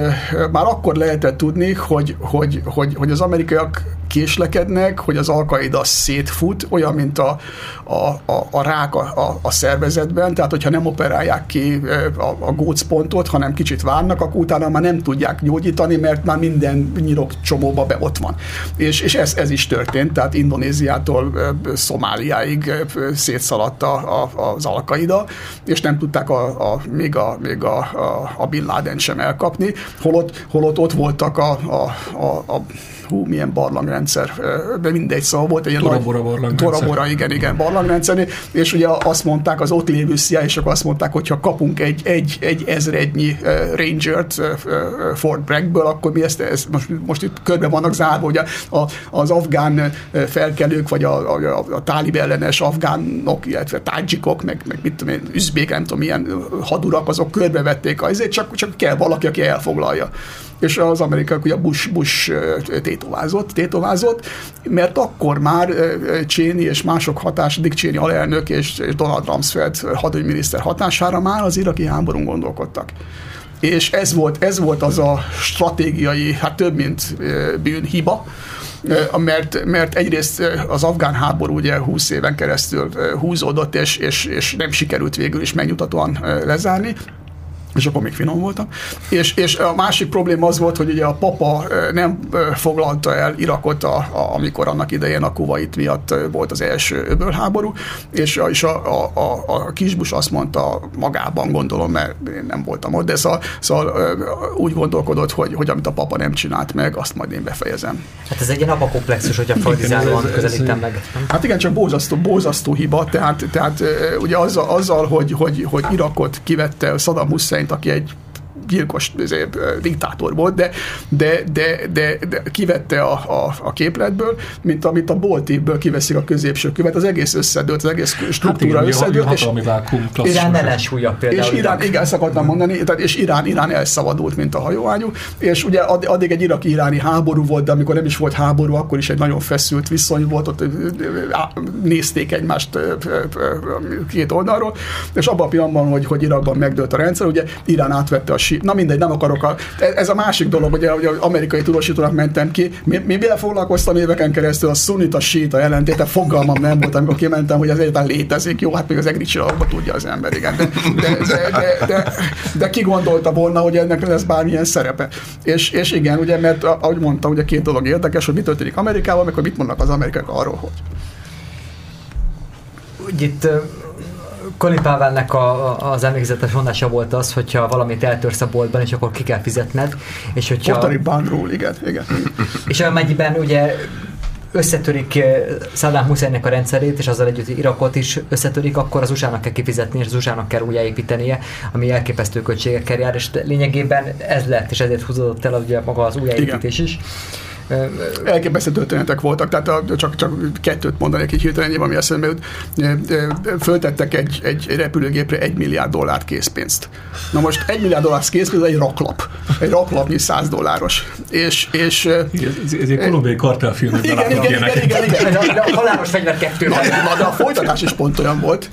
már akkor lehetett tudni, hogy, hogy, hogy, hogy az amerikaiak késlekednek, hogy az alkaida szétfut, olyan, mint a, a, a, a rák a, a, a szervezetben, tehát hogyha nem operálják ki a, a gócpontot, hanem kicsit várnak, akkor utána már nem tudják gyógyítani, mert már minden nyirok csomóba be ott van. És, és ez, ez is történt, tehát Indonéziától Szomáliáig szétszaladt a, a, az alkaida, és nem tudták a, a, még, a, még a, a, a Bin Laden sem elkapni, holott, holott ott voltak a, a, a, a hú, milyen barlangrendszer, de mindegy, szóval volt egy ilyen Torabora nagy, barlangrendszer. Torabora, igen, igen, barlangrendszer, és ugye azt mondták az ott lévő CIA-sok azt mondták, hogy ha kapunk egy, egy, egy ezrednyi Rangert Fort Braggből, akkor mi ezt, ezt most, most itt körbe vannak zárva, hogy a, az afgán felkelők, vagy a, a, a, a tálib ellenes afgánok, illetve tádzsikok, meg, meg mit tudom én, üzbék, nem tudom, milyen hadurak, azok körbevették, azért csak, csak kell valaki, aki elfoglalja és az amerikaiak ugye Bush, Bush tétovázott, tétovázott, mert akkor már Cheney és mások hatás, Dick Cheney alelnök és Donald Rumsfeld hadügyminiszter hatására már az iraki háborún gondolkodtak. És ez volt, ez volt az a stratégiai, hát több mint bűn hiba, mert, mert egyrészt az afgán háború ugye 20 éven keresztül húzódott, és, és, és nem sikerült végül is megnyugtatóan lezárni, és akkor még finom voltam. És, és a másik probléma az volt, hogy ugye a papa nem foglalta el Irakot, a, a, amikor annak idején a Kuwait miatt volt az első öbölháború, és, a, és a, a, a, a kisbus azt mondta magában, gondolom, mert én nem voltam ott, de szóval, szóval úgy gondolkodott, hogy, hogy amit a papa nem csinált meg, azt majd én befejezem. Hát ez egy ilyen apakomplexus, hogyha fordizálóan közelítem meg. Hát igen, csak bózasztó, bózasztó hiba, tehát, tehát ugye azzal, azzal hogy, hogy, hogy Irakot kivette Saddam Hussein Hussein, aki egy gyilkos ezért, diktátor volt, de, de, de, de, de kivette a, a, a képletből, mint amit a boltívből kiveszik a középső követ, az egész összedőlt, az egész struktúra hát összedőlt. És, Irán ellensúlya például. És Irán, igen, ezt akartam mondani, tehát, és Irán, Irán elszabadult, mint a hajóágyú, és ugye addig egy iraki-iráni háború volt, de amikor nem is volt háború, akkor is egy nagyon feszült viszony volt, ott nézték egymást két oldalról, és abban a pillanatban, hogy, hogy Irakban megdőlt a rendszer, ugye Irán átvette a sí... Na mindegy, nem akarok. A... Ez a másik dolog, ugye, hogy amerikai tudósítónak mentem ki. Mi, mi mivel foglalkoztam éveken keresztül a szunita síta jelentéte, fogalmam nem volt, amikor kimentem, hogy az egyáltalán létezik. Jó, hát még az egri tudja az ember, igen. De, de, de, de, de, de ki gondolta volna, hogy ennek lesz bármilyen szerepe. És, és igen, ugye, mert ahogy mondta, ugye két dolog érdekes, hogy mi történik Amerikában, hogy mit mondnak az amerikaiak arról, hogy. Úgy itt Colin a, az emlékezetes mondása volt az, hogyha valamit eltörsz a boltban, és akkor ki kell fizetned. És hogyha... Ottani bánról, igen, igen. És amennyiben ugye összetörik eh, Saddam Husseinnek a rendszerét, és azzal együtt Irakot is összetörik, akkor az USA-nak kell kifizetni, és az USA-nak kell újjáépítenie, ami elképesztő költségekkel jár, és lényegében ez lett, és ezért húzódott el ugye maga az újjáépítés is. Elképesztő történetek voltak, tehát a, csak, csak kettőt mondanék egy hirtelen, ami eszembe jut. Föltettek egy, egy repülőgépre egy milliárd dollárt készpénzt. Na most egy milliárd dollár készpénz egy raklap. Egy raklapnyi száz dolláros. És, és, ez, ez egy kolumbiai kartelfilmben igen, igen, igen, igen, igen, igen, A halálos fegyver kettő. Na, de a folytatás is pont olyan volt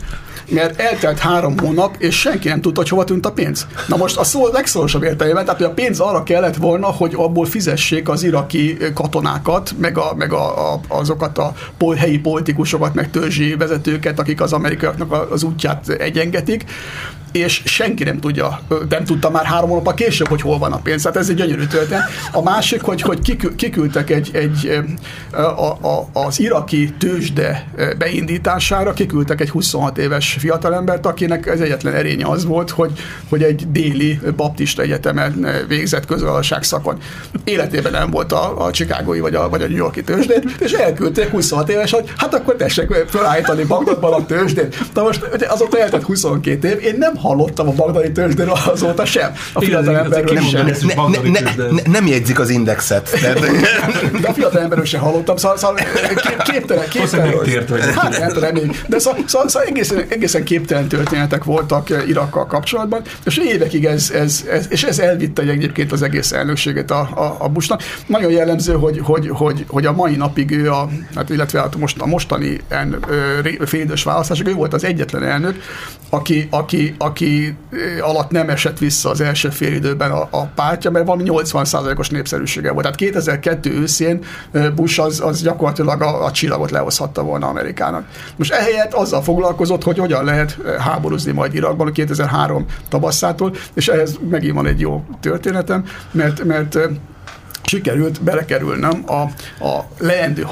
mert eltelt három hónap, és senki nem tudta, hogy hova tűnt a pénz. Na most a szó legszorosabb értelemben, tehát hogy a pénz arra kellett volna, hogy abból fizessék az iraki katonákat, meg, a, meg a, a, azokat a helyi politikusokat, meg törzsi vezetőket, akik az amerikaiaknak az útját egyengetik, és senki nem tudja, nem tudta már három hónappal később, hogy hol van a pénz. Tehát ez egy gyönyörű történet. A másik, hogy, hogy kiküldtek egy, egy a, a, az iraki tőzsde beindítására, kiküldtek egy 26 éves fiatalembert, akinek ez egyetlen erénye az volt, hogy, hogy egy déli baptista egyetemen végzett közgazdaság szakon. Életében nem volt a, a Chicagói vagy a, vagy a New Yorki tőzsdét, és elküldték 26 éves, hogy hát akkor tessék felállítani Bagdadban a tőzsdét. Na most azóta eltelt 22 év, én nem hallottam a bagdadi tőzsdéről azóta sem. A fiatal emberről sem. Ne, ne, ne, ne, nem jegyzik az indexet. De a fiatal emberről sem hallottam, szóval, szóval képtelen, képtelen. Hát nem remény. De szóval, szóval, szóval egészen, egészen képtelen történetek voltak Irakkal kapcsolatban, és évekig ez, ez, ez, és ez elvitte egyébként az egész elnökséget a, a, a Bushnak. Nagyon jellemző, hogy, hogy, hogy, hogy a mai napig ő, a, hát illetve hát most, a mostani félidős választások, ő volt az egyetlen elnök, aki, aki, aki aki eh, alatt nem esett vissza az első fél időben a, a pártja, mert valami 80%-os népszerűsége volt. Tehát 2002 őszén eh, Bush az, az gyakorlatilag a, a csillagot lehozhatta volna Amerikának. Most ehelyett azzal foglalkozott, hogy hogyan lehet eh, háborúzni majd Irakban 2003 tavaszától, és ehhez megint van egy jó történetem, mert, mert sikerült belekerülnem a, a leendő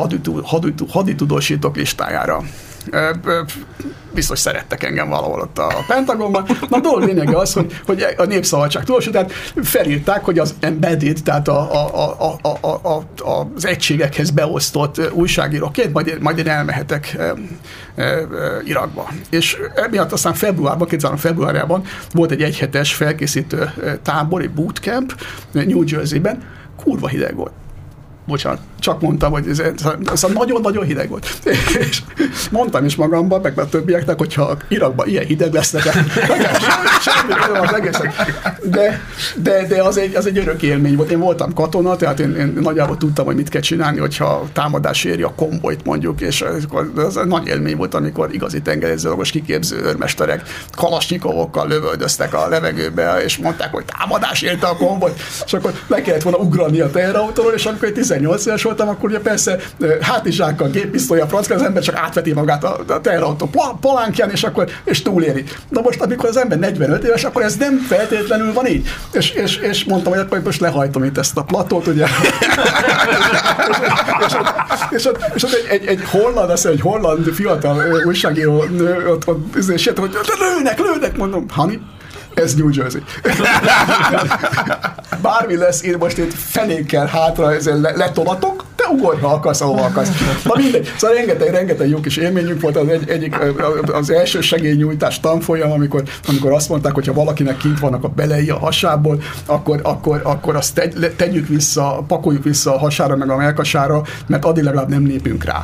haditudósítók listájára biztos szerettek engem valahol ott a Pentagonban. Na a dolog lényege az, hogy, hogy a népszabadság tudósít, tehát felírták, hogy az embedded, tehát a, a, a, a, a, a, az egységekhez beosztott újságíróként, majd, majd én elmehetek e, e, e, Irakba. És emiatt aztán februárban, 2003 februárjában volt egy egyhetes felkészítő tábor, egy bootcamp New Jersey-ben, kurva hideg volt bocsánat, csak mondtam, hogy ez, ez nagyon-nagyon hideg volt. És mondtam is magamban, meg a többieknek, hogyha Irakban ilyen hideg lesznek, semmi az egészet. De, de, de az, egy, az egy örök élmény volt. Én voltam katona, tehát én, én nagyjából tudtam, hogy mit kell csinálni, hogyha támadás éri a kombolyt mondjuk, és az nagy élmény volt, amikor igazi tengerezőlagos kiképző őrmesterek kalasnyikovokkal lövöldöztek a levegőbe, és mondták, hogy támadás érte a kombolyt, és akkor le kellett volna ugrani a teherautóról, és amikor egy 18 éves voltam, akkor ugye persze hátizsákkal, géppisztolya, francka, az ember csak átveti magát a, a teherautó palánkján, és akkor és túléri. Na most, amikor az ember 45 éves, akkor ez nem feltétlenül van így. És, és, és mondtam, hogy akkor most lehajtom itt ezt a platót, ugye. és, és, és, és ott egy, egy, egy holland, azt egy holland fiatal újságíró ott, ott, és hogy lőnek, lőnek, mondom, Hani, ez New Jersey. Bármi lesz, én most itt fenékkel hátra ezzel letolatok, te ugorj, ha akarsz, ahova akarsz. Na mindegy. Szóval rengeteg, rengeteg jó kis élményünk volt. Az egy, egyik, az első segélynyújtás tanfolyam, amikor, amikor azt mondták, hogy ha valakinek kint vannak a belei a hasából, akkor, akkor, akkor azt tegy, tegyük vissza, pakoljuk vissza a hasára, meg a melkasára, mert addig legalább nem lépünk rá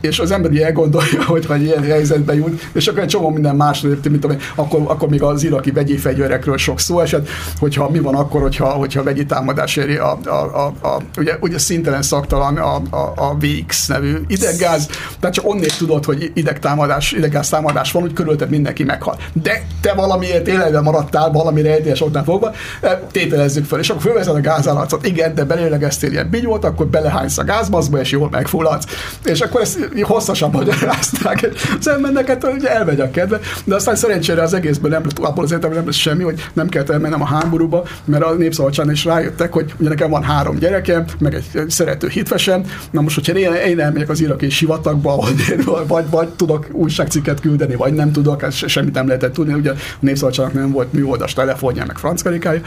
és az ember elgondolja, hogy vagy ilyen helyzetbe jut, és akkor egy csomó minden más lépti, mint amely, akkor, akkor még az iraki vegyi fegyverekről sok szó esett, hogyha mi van akkor, hogyha, hogyha vegyi támadás éri a, a, a, a ugye, ugye szintelen szaktalan a, a, a VX nevű ideggáz, tehát csak onnét tudod, hogy idegtámadás, ideggáz támadás van, hogy körülötted mindenki meghal. De te valamiért életben maradtál, valami rejtélyes ottán fogva, e, tételezzük fel, és akkor fölveszed a gázállatszot, igen, de belélegeztél ilyen bigyót, akkor belehánysz a gázbaszba, és jól megfulladsz. És akkor ezt hosszasan magyarázták. Az embernek, hát ugye elmegy a kedve, de aztán szerencsére az egészben nem abból az értelemben nem lesz semmi, hogy nem kell elmennem a háborúba, mert a népszabadságon is rájöttek, hogy ugye nekem van három gyerekem, meg egy szerető hitvesem, na most, hogyha én, én elmegyek az iraki sivatagba, vagy, vagy, vagy tudok újságcikket küldeni, vagy nem tudok, ezt semmit nem lehetett tudni, ugye a népszabadságnak nem volt műoldas telefonja, meg franckarikája.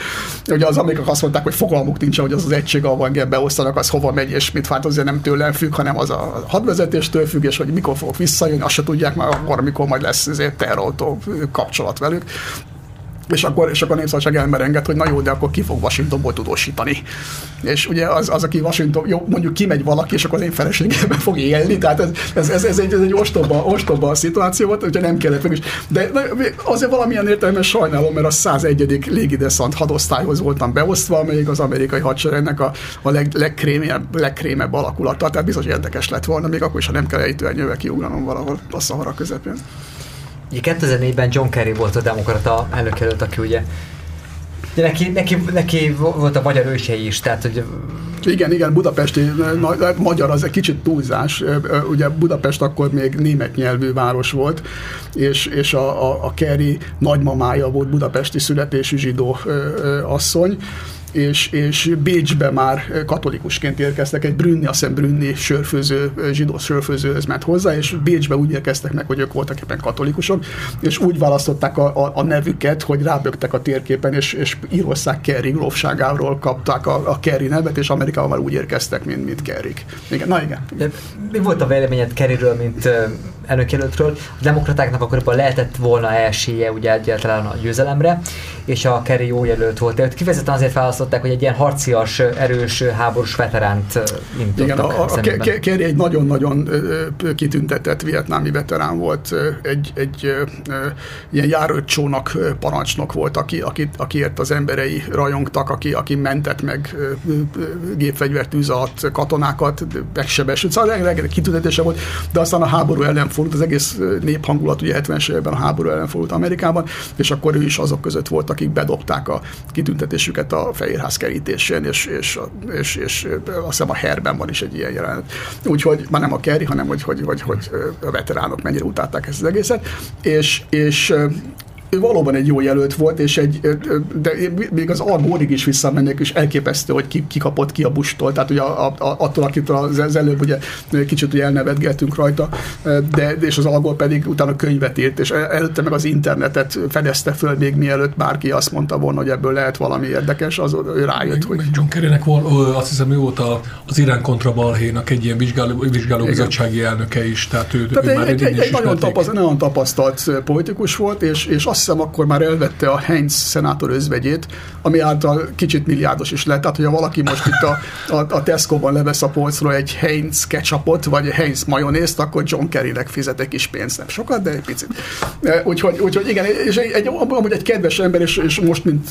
Ugye az amerikak azt mondták, hogy fogalmuk nincs, hogy az az egység, ahol engem beosztanak, az hova megy, és mit vált, azért nem tőlem függ, hanem az a hadvezetéstől függ, és hogy mikor fogok visszajönni, azt se tudják már akkor, amikor majd lesz ezért terrautó kapcsolat velük és akkor, és akkor a népszabadság ember enged, hogy na jó, de akkor ki fog Washingtonból tudósítani. És ugye az, az aki Washington, jó, mondjuk kimegy valaki, és akkor az én feleségemben fog élni, tehát ez, ez, ez, ez egy, ez egy ostoba, ostoba szituáció volt, ugye nem kellett meg is. De azért valamilyen értelemben sajnálom, mert a 101. légideszant hadosztályhoz voltam beosztva, amelyik az amerikai hadseregnek a, a leg, legkrémebb, legkrémebb alakulata, tehát biztos érdekes lett volna, még akkor is, ha nem kell ejtőernyővel kiugranom valahol a szahara közepén. 2004-ben John Kerry volt a demokrata elnökjelölt, aki ugye de neki, neki, neki volt a magyar ősei is, tehát hogy igen, igen, budapesti magyar az egy kicsit túlzás. Ugye Budapest akkor még német nyelvű város volt, és, és a, a, a Kerry nagymamája volt budapesti születésű zsidó asszony, és, és Bécsbe már katolikusként érkeztek, egy Brünni, azt hiszem Brünni sörfőző, zsidó sörfőzőhöz ment hozzá, és Bécsbe úgy érkeztek meg, hogy ők voltak éppen katolikusok, és úgy választották a, a, a nevüket, hogy rábögtek a térképen, és, és Írország Kerry grófságáról kapták a, a Kerry nevet, és Amerikában már úgy érkeztek, mint, mint Kerry. Igen, na igen. Mi volt a véleményed Kerryről, mint elnökjelöltről? A demokratáknak akkoriban lehetett volna esélye ugye egyáltalán a győzelemre, és a Kerry jó jelölt volt. Kifejezetten azért választották, hogy egy ilyen harcias, erős, háborús veteránt Igen, a, a Kerry egy nagyon-nagyon kitüntetett vietnámi veterán volt, egy, egy ilyen járőrcsónak parancsnok volt, aki, aki, akiért az emberei rajongtak, aki, aki mentett meg gépfegyvertűz alatt katonákat, megsebesült, szóval rengeteg kitüntetése volt, de aztán a háború ellen fordult, az egész néphangulat ugye 70-es években a háború ellen fordult Amerikában, és akkor ő is azok között volt, akik bedobták a kitüntetésüket a Fehérház kerítésén, és, és, és, és azt hiszem a Herben van is egy ilyen jelenet. Úgyhogy már nem a Kerry, hanem hogy, hogy, hogy, hogy a veteránok mennyire utálták ezt az egészet, és, és ő valóban egy jó jelölt volt, és egy, de még az Algórig is visszamennék, és elképesztő, hogy ki, ki kapott ki a bustól, tehát ugye a, a, attól, akitől az, az előbb ugye kicsit ugye elnevetgeltünk rajta, de, és az Algor pedig utána könyvet írt, és előtte meg az internetet fedezte föl még mielőtt bárki azt mondta volna, hogy ebből lehet valami érdekes, az ő rájött, hogy... John Kerrynek van, azt hiszem, ő volt az Irán kontra balhénak egy ilyen vizsgáló, vizsgálóbizottsági elnöke is, tehát ő, tehát ő egy, már egy, egy, egy nagyon, tapasztalt, nagyon tapasztalt politikus volt, és, és azt hiszem akkor már elvette a Heinz szenátor özvegyét, ami által kicsit milliárdos is lett. Tehát, hogyha valaki most itt a, a, a Tesco-ban levesz a polcról egy Heinz ketchupot, vagy egy Heinz majonézt, akkor John Kerrynek fizet egy kis pénzt, nem sokat, de egy picit. Úgyhogy, úgyhogy igen, és egy, egy, amúgy egy kedves ember, és, és most, mint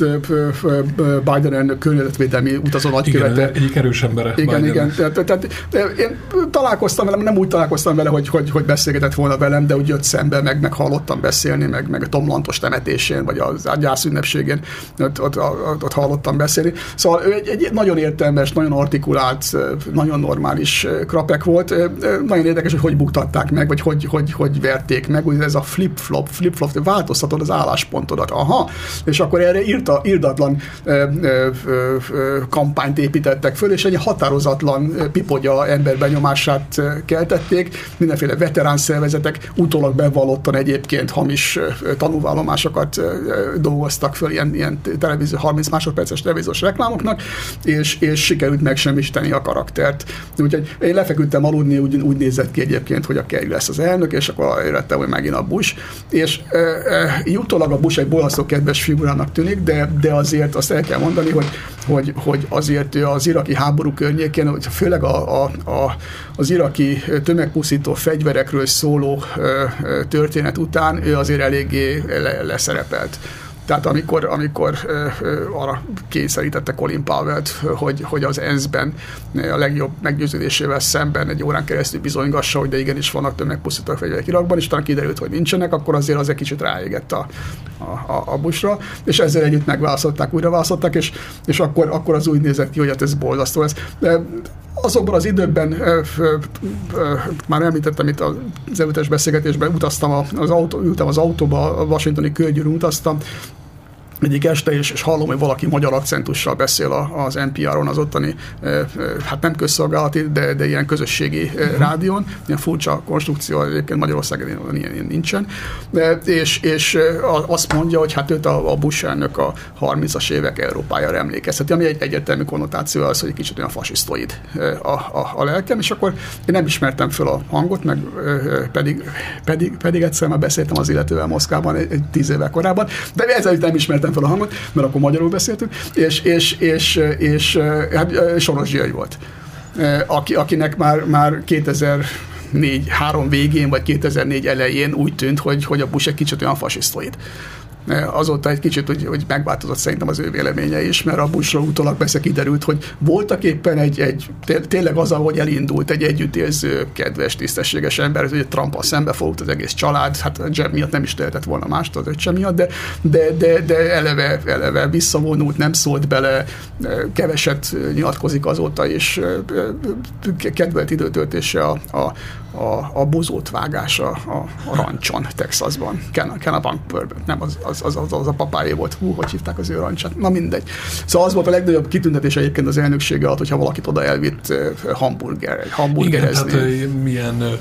Biden elnök környezetvédelmi utazó nagykövete. Igen, egyik erős embere. Igen, Biden. igen. Tehát, tehát, én találkoztam vele, nem úgy találkoztam vele, hogy, hogy, hogy beszélgetett volna velem, de úgy jött szembe, meg, meg hallottam beszélni, meg, meg a Tom Lantos temetésén, vagy az gyász ünnepségén ott, ott, ott, ott hallottam beszélni. Szóval ő egy, egy nagyon értelmes, nagyon artikulált, nagyon normális krapek volt. Nagyon érdekes, hogy hogy buktatták meg, vagy hogy, hogy, hogy verték meg. Ugye ez a flip-flop, flip-flop, változtatod az álláspontodat. Aha, és akkor erre írta, írdatlan ö, ö, ö, kampányt építettek föl, és egy határozatlan pipogya emberbenyomását keltették. Mindenféle veterán szervezetek utólag bevallottan egyébként hamis tanúvállomásokat sokat dolgoztak föl ilyen, ilyen televízió, 30 másodperces televíziós reklámoknak, és, és sikerült megsemmisíteni a karaktert. Úgyhogy én lefeküdtem aludni, úgy, úgy nézett ki egyébként, hogy a Kerry lesz az elnök, és akkor értettem, hogy megint a Bush. És e, e, utólag a Bush egy bolasztó kedves figurának tűnik, de, de azért azt el kell mondani, hogy, hogy, hogy azért az iraki háború környékén, főleg a, a, a, az iraki tömegpusztító fegyverekről szóló történet után ő azért eléggé le, leszerepelt. Tehát amikor, amikor arra kényszerítette Colin Powell-t, hogy, hogy az ENSZ-ben a legjobb meggyőződésével szemben egy órán keresztül bizonygassa, hogy de igenis vannak tömegpusztító fegyverek Irakban, és talán kiderült, hogy nincsenek, akkor azért az egy kicsit ráégett a, a, a, a busra, és ezzel együtt megválasztották, újra választották, és, és akkor, akkor az úgy nézett ki, hogy hát ez borzasztó lesz. De azokban az időkben, ö, ö, ö, már említettem itt az előttes beszélgetésben, utaztam az, autó, ültem az autóba, a washingtoni körgyűrűn utaztam, egyik este, és, és hallom, hogy valaki magyar akcentussal beszél az NPR-on, az ottani, hát nem közszolgálati, de, de ilyen közösségi uh-huh. rádión, ilyen furcsa konstrukció, egyébként Magyarországon ilyen, ilyen nincsen, de, és, és azt mondja, hogy hát őt a, a Bush elnök a 30-as évek Európájára emlékezteti, ami egy egyértelmű konnotáció az, hogy egy kicsit olyan fasisztoid a, a, a lelkem, és akkor én nem ismertem föl a hangot, meg pedig, pedig, pedig egyszer már beszéltem az illetővel Moszkvában egy, egy tíz éve korábban, de ezzel nem ismertem vettem fel a hangot, mert akkor magyarul beszéltünk, és, és, és, és hát Soros György volt, aki, akinek már, már 2000 4 három végén, vagy 2004 elején úgy tűnt, hogy, hogy a Bush egy kicsit olyan fasisztoid. Azóta egy kicsit hogy, hogy megváltozott szerintem az ő véleménye is, mert a Bushra utólag persze kiderült, hogy voltak éppen egy, egy tényleg az, ahogy elindult egy együttérző, kedves, tisztességes ember, hogy Trump szembe fogott az egész család, hát a Jeb miatt nem is tehetett volna mást az öccse miatt, de, de, de, de eleve, eleve visszavonult, nem szólt bele, keveset nyilatkozik azóta, és kedvelt időtöltése a, a, a, a bozót vágása a, a rancson Texasban. Ken, Ken a Bankbőrben. Nem, az, az, az, az, a papájé volt. Hú, hogy hívták az ő rancsát. Na mindegy. Szóval az volt a legnagyobb kitüntetés egyébként az elnöksége alatt, hogyha valakit oda elvitt hamburger, hamburgerezni. Igen, tehát milyen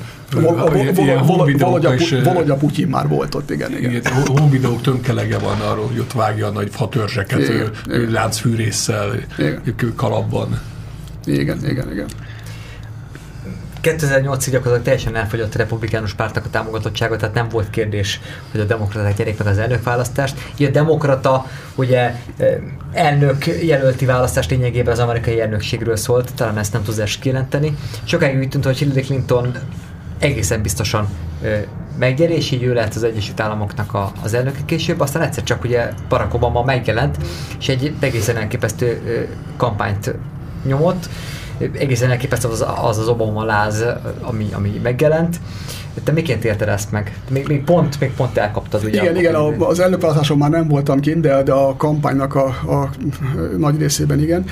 Valahogy a Putyin már volt ott, igen. igen. igen honvideók tömkelege van arról, hogy ott vágja a nagy fatörzseket láncfűrészsel, kalapban. Igen, igen, igen. 2008-ig gyakorlatilag teljesen elfogyott a republikánus pártnak a támogatottsága, tehát nem volt kérdés, hogy a demokraták nyerik meg az elnökválasztást. Így a demokrata ugye elnök jelölti választás lényegében az amerikai elnökségről szólt, talán ezt nem tudsz kijelenteni. Sokáig úgy tűnt, hogy Hillary Clinton egészen biztosan meggyeri, és így ő lehet az Egyesült Államoknak a, az elnöke később, aztán egyszer csak ugye Barack Obama megjelent, és egy egészen elképesztő kampányt nyomott, egészen elképesztő az az, az Obama láz, ami, ami megjelent. Te miként érted ezt meg? Még, még, pont, még pont elkaptad ugye. Igen, igen, a, az elnökválasztáson már nem voltam kint, de, de a kampánynak a, a nagy részében igen.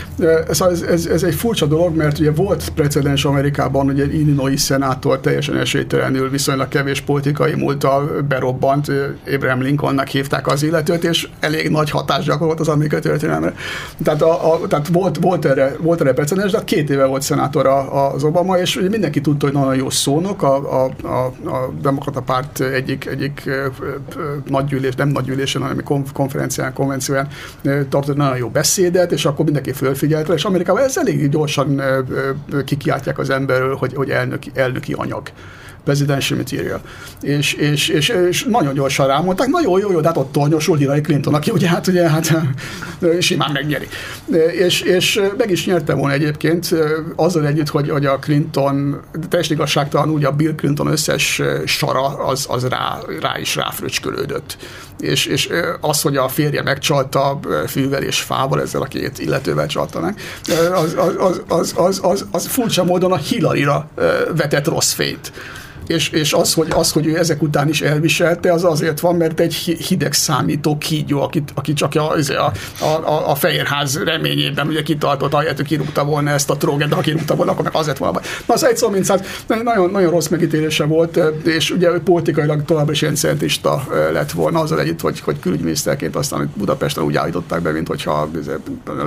Ez, ez, ez, egy furcsa dolog, mert ugye volt precedens Amerikában, hogy egy Illinois szenátor teljesen esélytelenül viszonylag kevés politikai múltal berobbant, Abraham Lincolnnak hívták az illetőt, és elég nagy hatást gyakorolt az amerikai történelemre. Tehát, a, a, tehát volt, volt, erre, volt erre precedens, de két éve volt szenátor az Obama, és mindenki tudta, hogy nagyon jó szónok, a, a, a a demokrata párt egyik, egyik nagygyűlés, nem nagygyűlésen, hanem konferencián, konvencióján tartott nagyon jó beszédet, és akkor mindenki fölfigyelt és Amerikában ez elég gyorsan kikiáltják az emberről, hogy, hogy elnöki, elnöki anyag presidential material. És, és, és, és nagyon gyorsan rámondták, nagyon jó, jó, de hát ott tornyosul Hillary Clinton, aki ugye hát, ugye, hát simán megnyeri. És, és meg is nyerte volna egyébként azzal együtt, hogy, hogy a Clinton, teljesen igazságtalan, ugye a Bill Clinton összes sara az, az rá, rá is ráfröcskölődött. És, és az, hogy a férje megcsalta fűvel és fával, ezzel a két illetővel csaltanak, az, az, az, az, az, az, az furcsa módon a Hillary-ra vetett rossz fényt és, és az, hogy, az, hogy ő ezek után is elviselte, az azért van, mert egy hideg számító kígyó, akit, aki csak a, a, a, a Fehérház reményében ugye kitartott, ahelyett, hogy kirúgta volna ezt a tróget, de ha kirúgta volna, akkor meg azért volna. Na, az egy szó, mint száz, nagyon, nagyon rossz megítélése volt, és ugye ő politikailag továbbra is ilyen szentista lett volna, azzal együtt, hogy, hogy külügyminiszterként aztán Budapesten úgy állították be, mint hogyha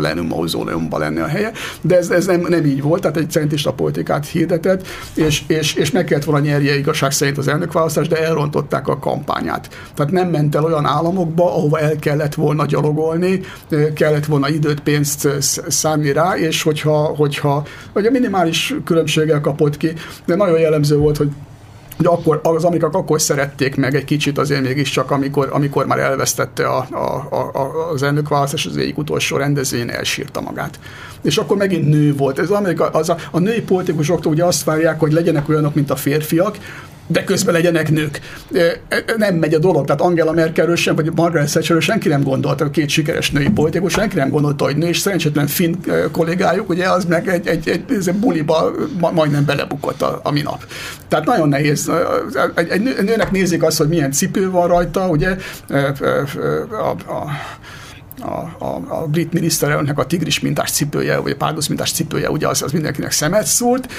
Lenin mauzóleumban lenne a helye, de ez, ez nem, nem így volt, tehát egy szentista politikát hirdetett, és, és, és meg kellett volna nyerni ugye igazság szerint az elnökválasztás, de elrontották a kampányát. Tehát nem ment el olyan államokba, ahova el kellett volna gyalogolni, kellett volna időt, pénzt számni rá, és hogyha, hogyha a minimális különbséggel kapott ki, de nagyon jellemző volt, hogy de akkor, az amerikák akkor szerették meg egy kicsit azért mégiscsak, amikor, amikor már elvesztette a, a, a, az elnökválasztás, az egyik utolsó rendezvényen elsírta magát. És akkor megint nő volt. Ez Amerika, az a, a női politikusoktól ugye azt várják, hogy legyenek olyanok, mint a férfiak, de közben legyenek nők. Nem megy a dolog, tehát Angela Merkelről sem, vagy Margaret Thatcherről senki nem gondolta, a két sikeres női politikus, senki nem gondolta, hogy nő, és szerencsétlen finn kollégájuk, ugye az meg egy, egy, egy, egy buliba majdnem belebukott a, a minap. Tehát nagyon nehéz. Egy, egy nőnek nézik azt, hogy milyen cipő van rajta, ugye a, a, a, a, a brit miniszterelnöknek a tigris mintás cipője, vagy a párduc mintás cipője, ugye az, az mindenkinek szemet szúrt.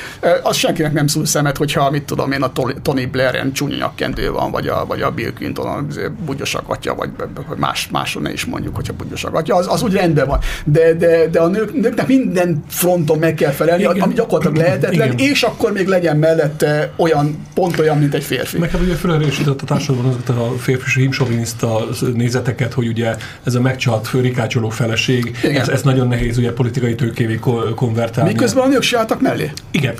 Az senkinek nem szúr szemet, hogyha, mit tudom én, a Tony Blair-en csúnya nyakkendő van, vagy a, vagy a Bill Clinton a bugyos agatja, vagy más, máson ne is mondjuk, hogyha bugyos agatja, az, az úgy rendben van. De, de, de a nők, nőknek minden fronton meg kell felelni, Igen. ami gyakorlatilag lehetetlen, Igen. és akkor még legyen mellette olyan, pont olyan, mint egy férfi. Meg hát ugye felerősített a társadalomban azokat a férfi himsoviniszta nézeteket, hogy ugye ez a megcsalt rikácsoló feleség, ez, ez nagyon nehéz ugye politikai tőkévé konvertálni. Miközben a nők se álltak mellé. Igen.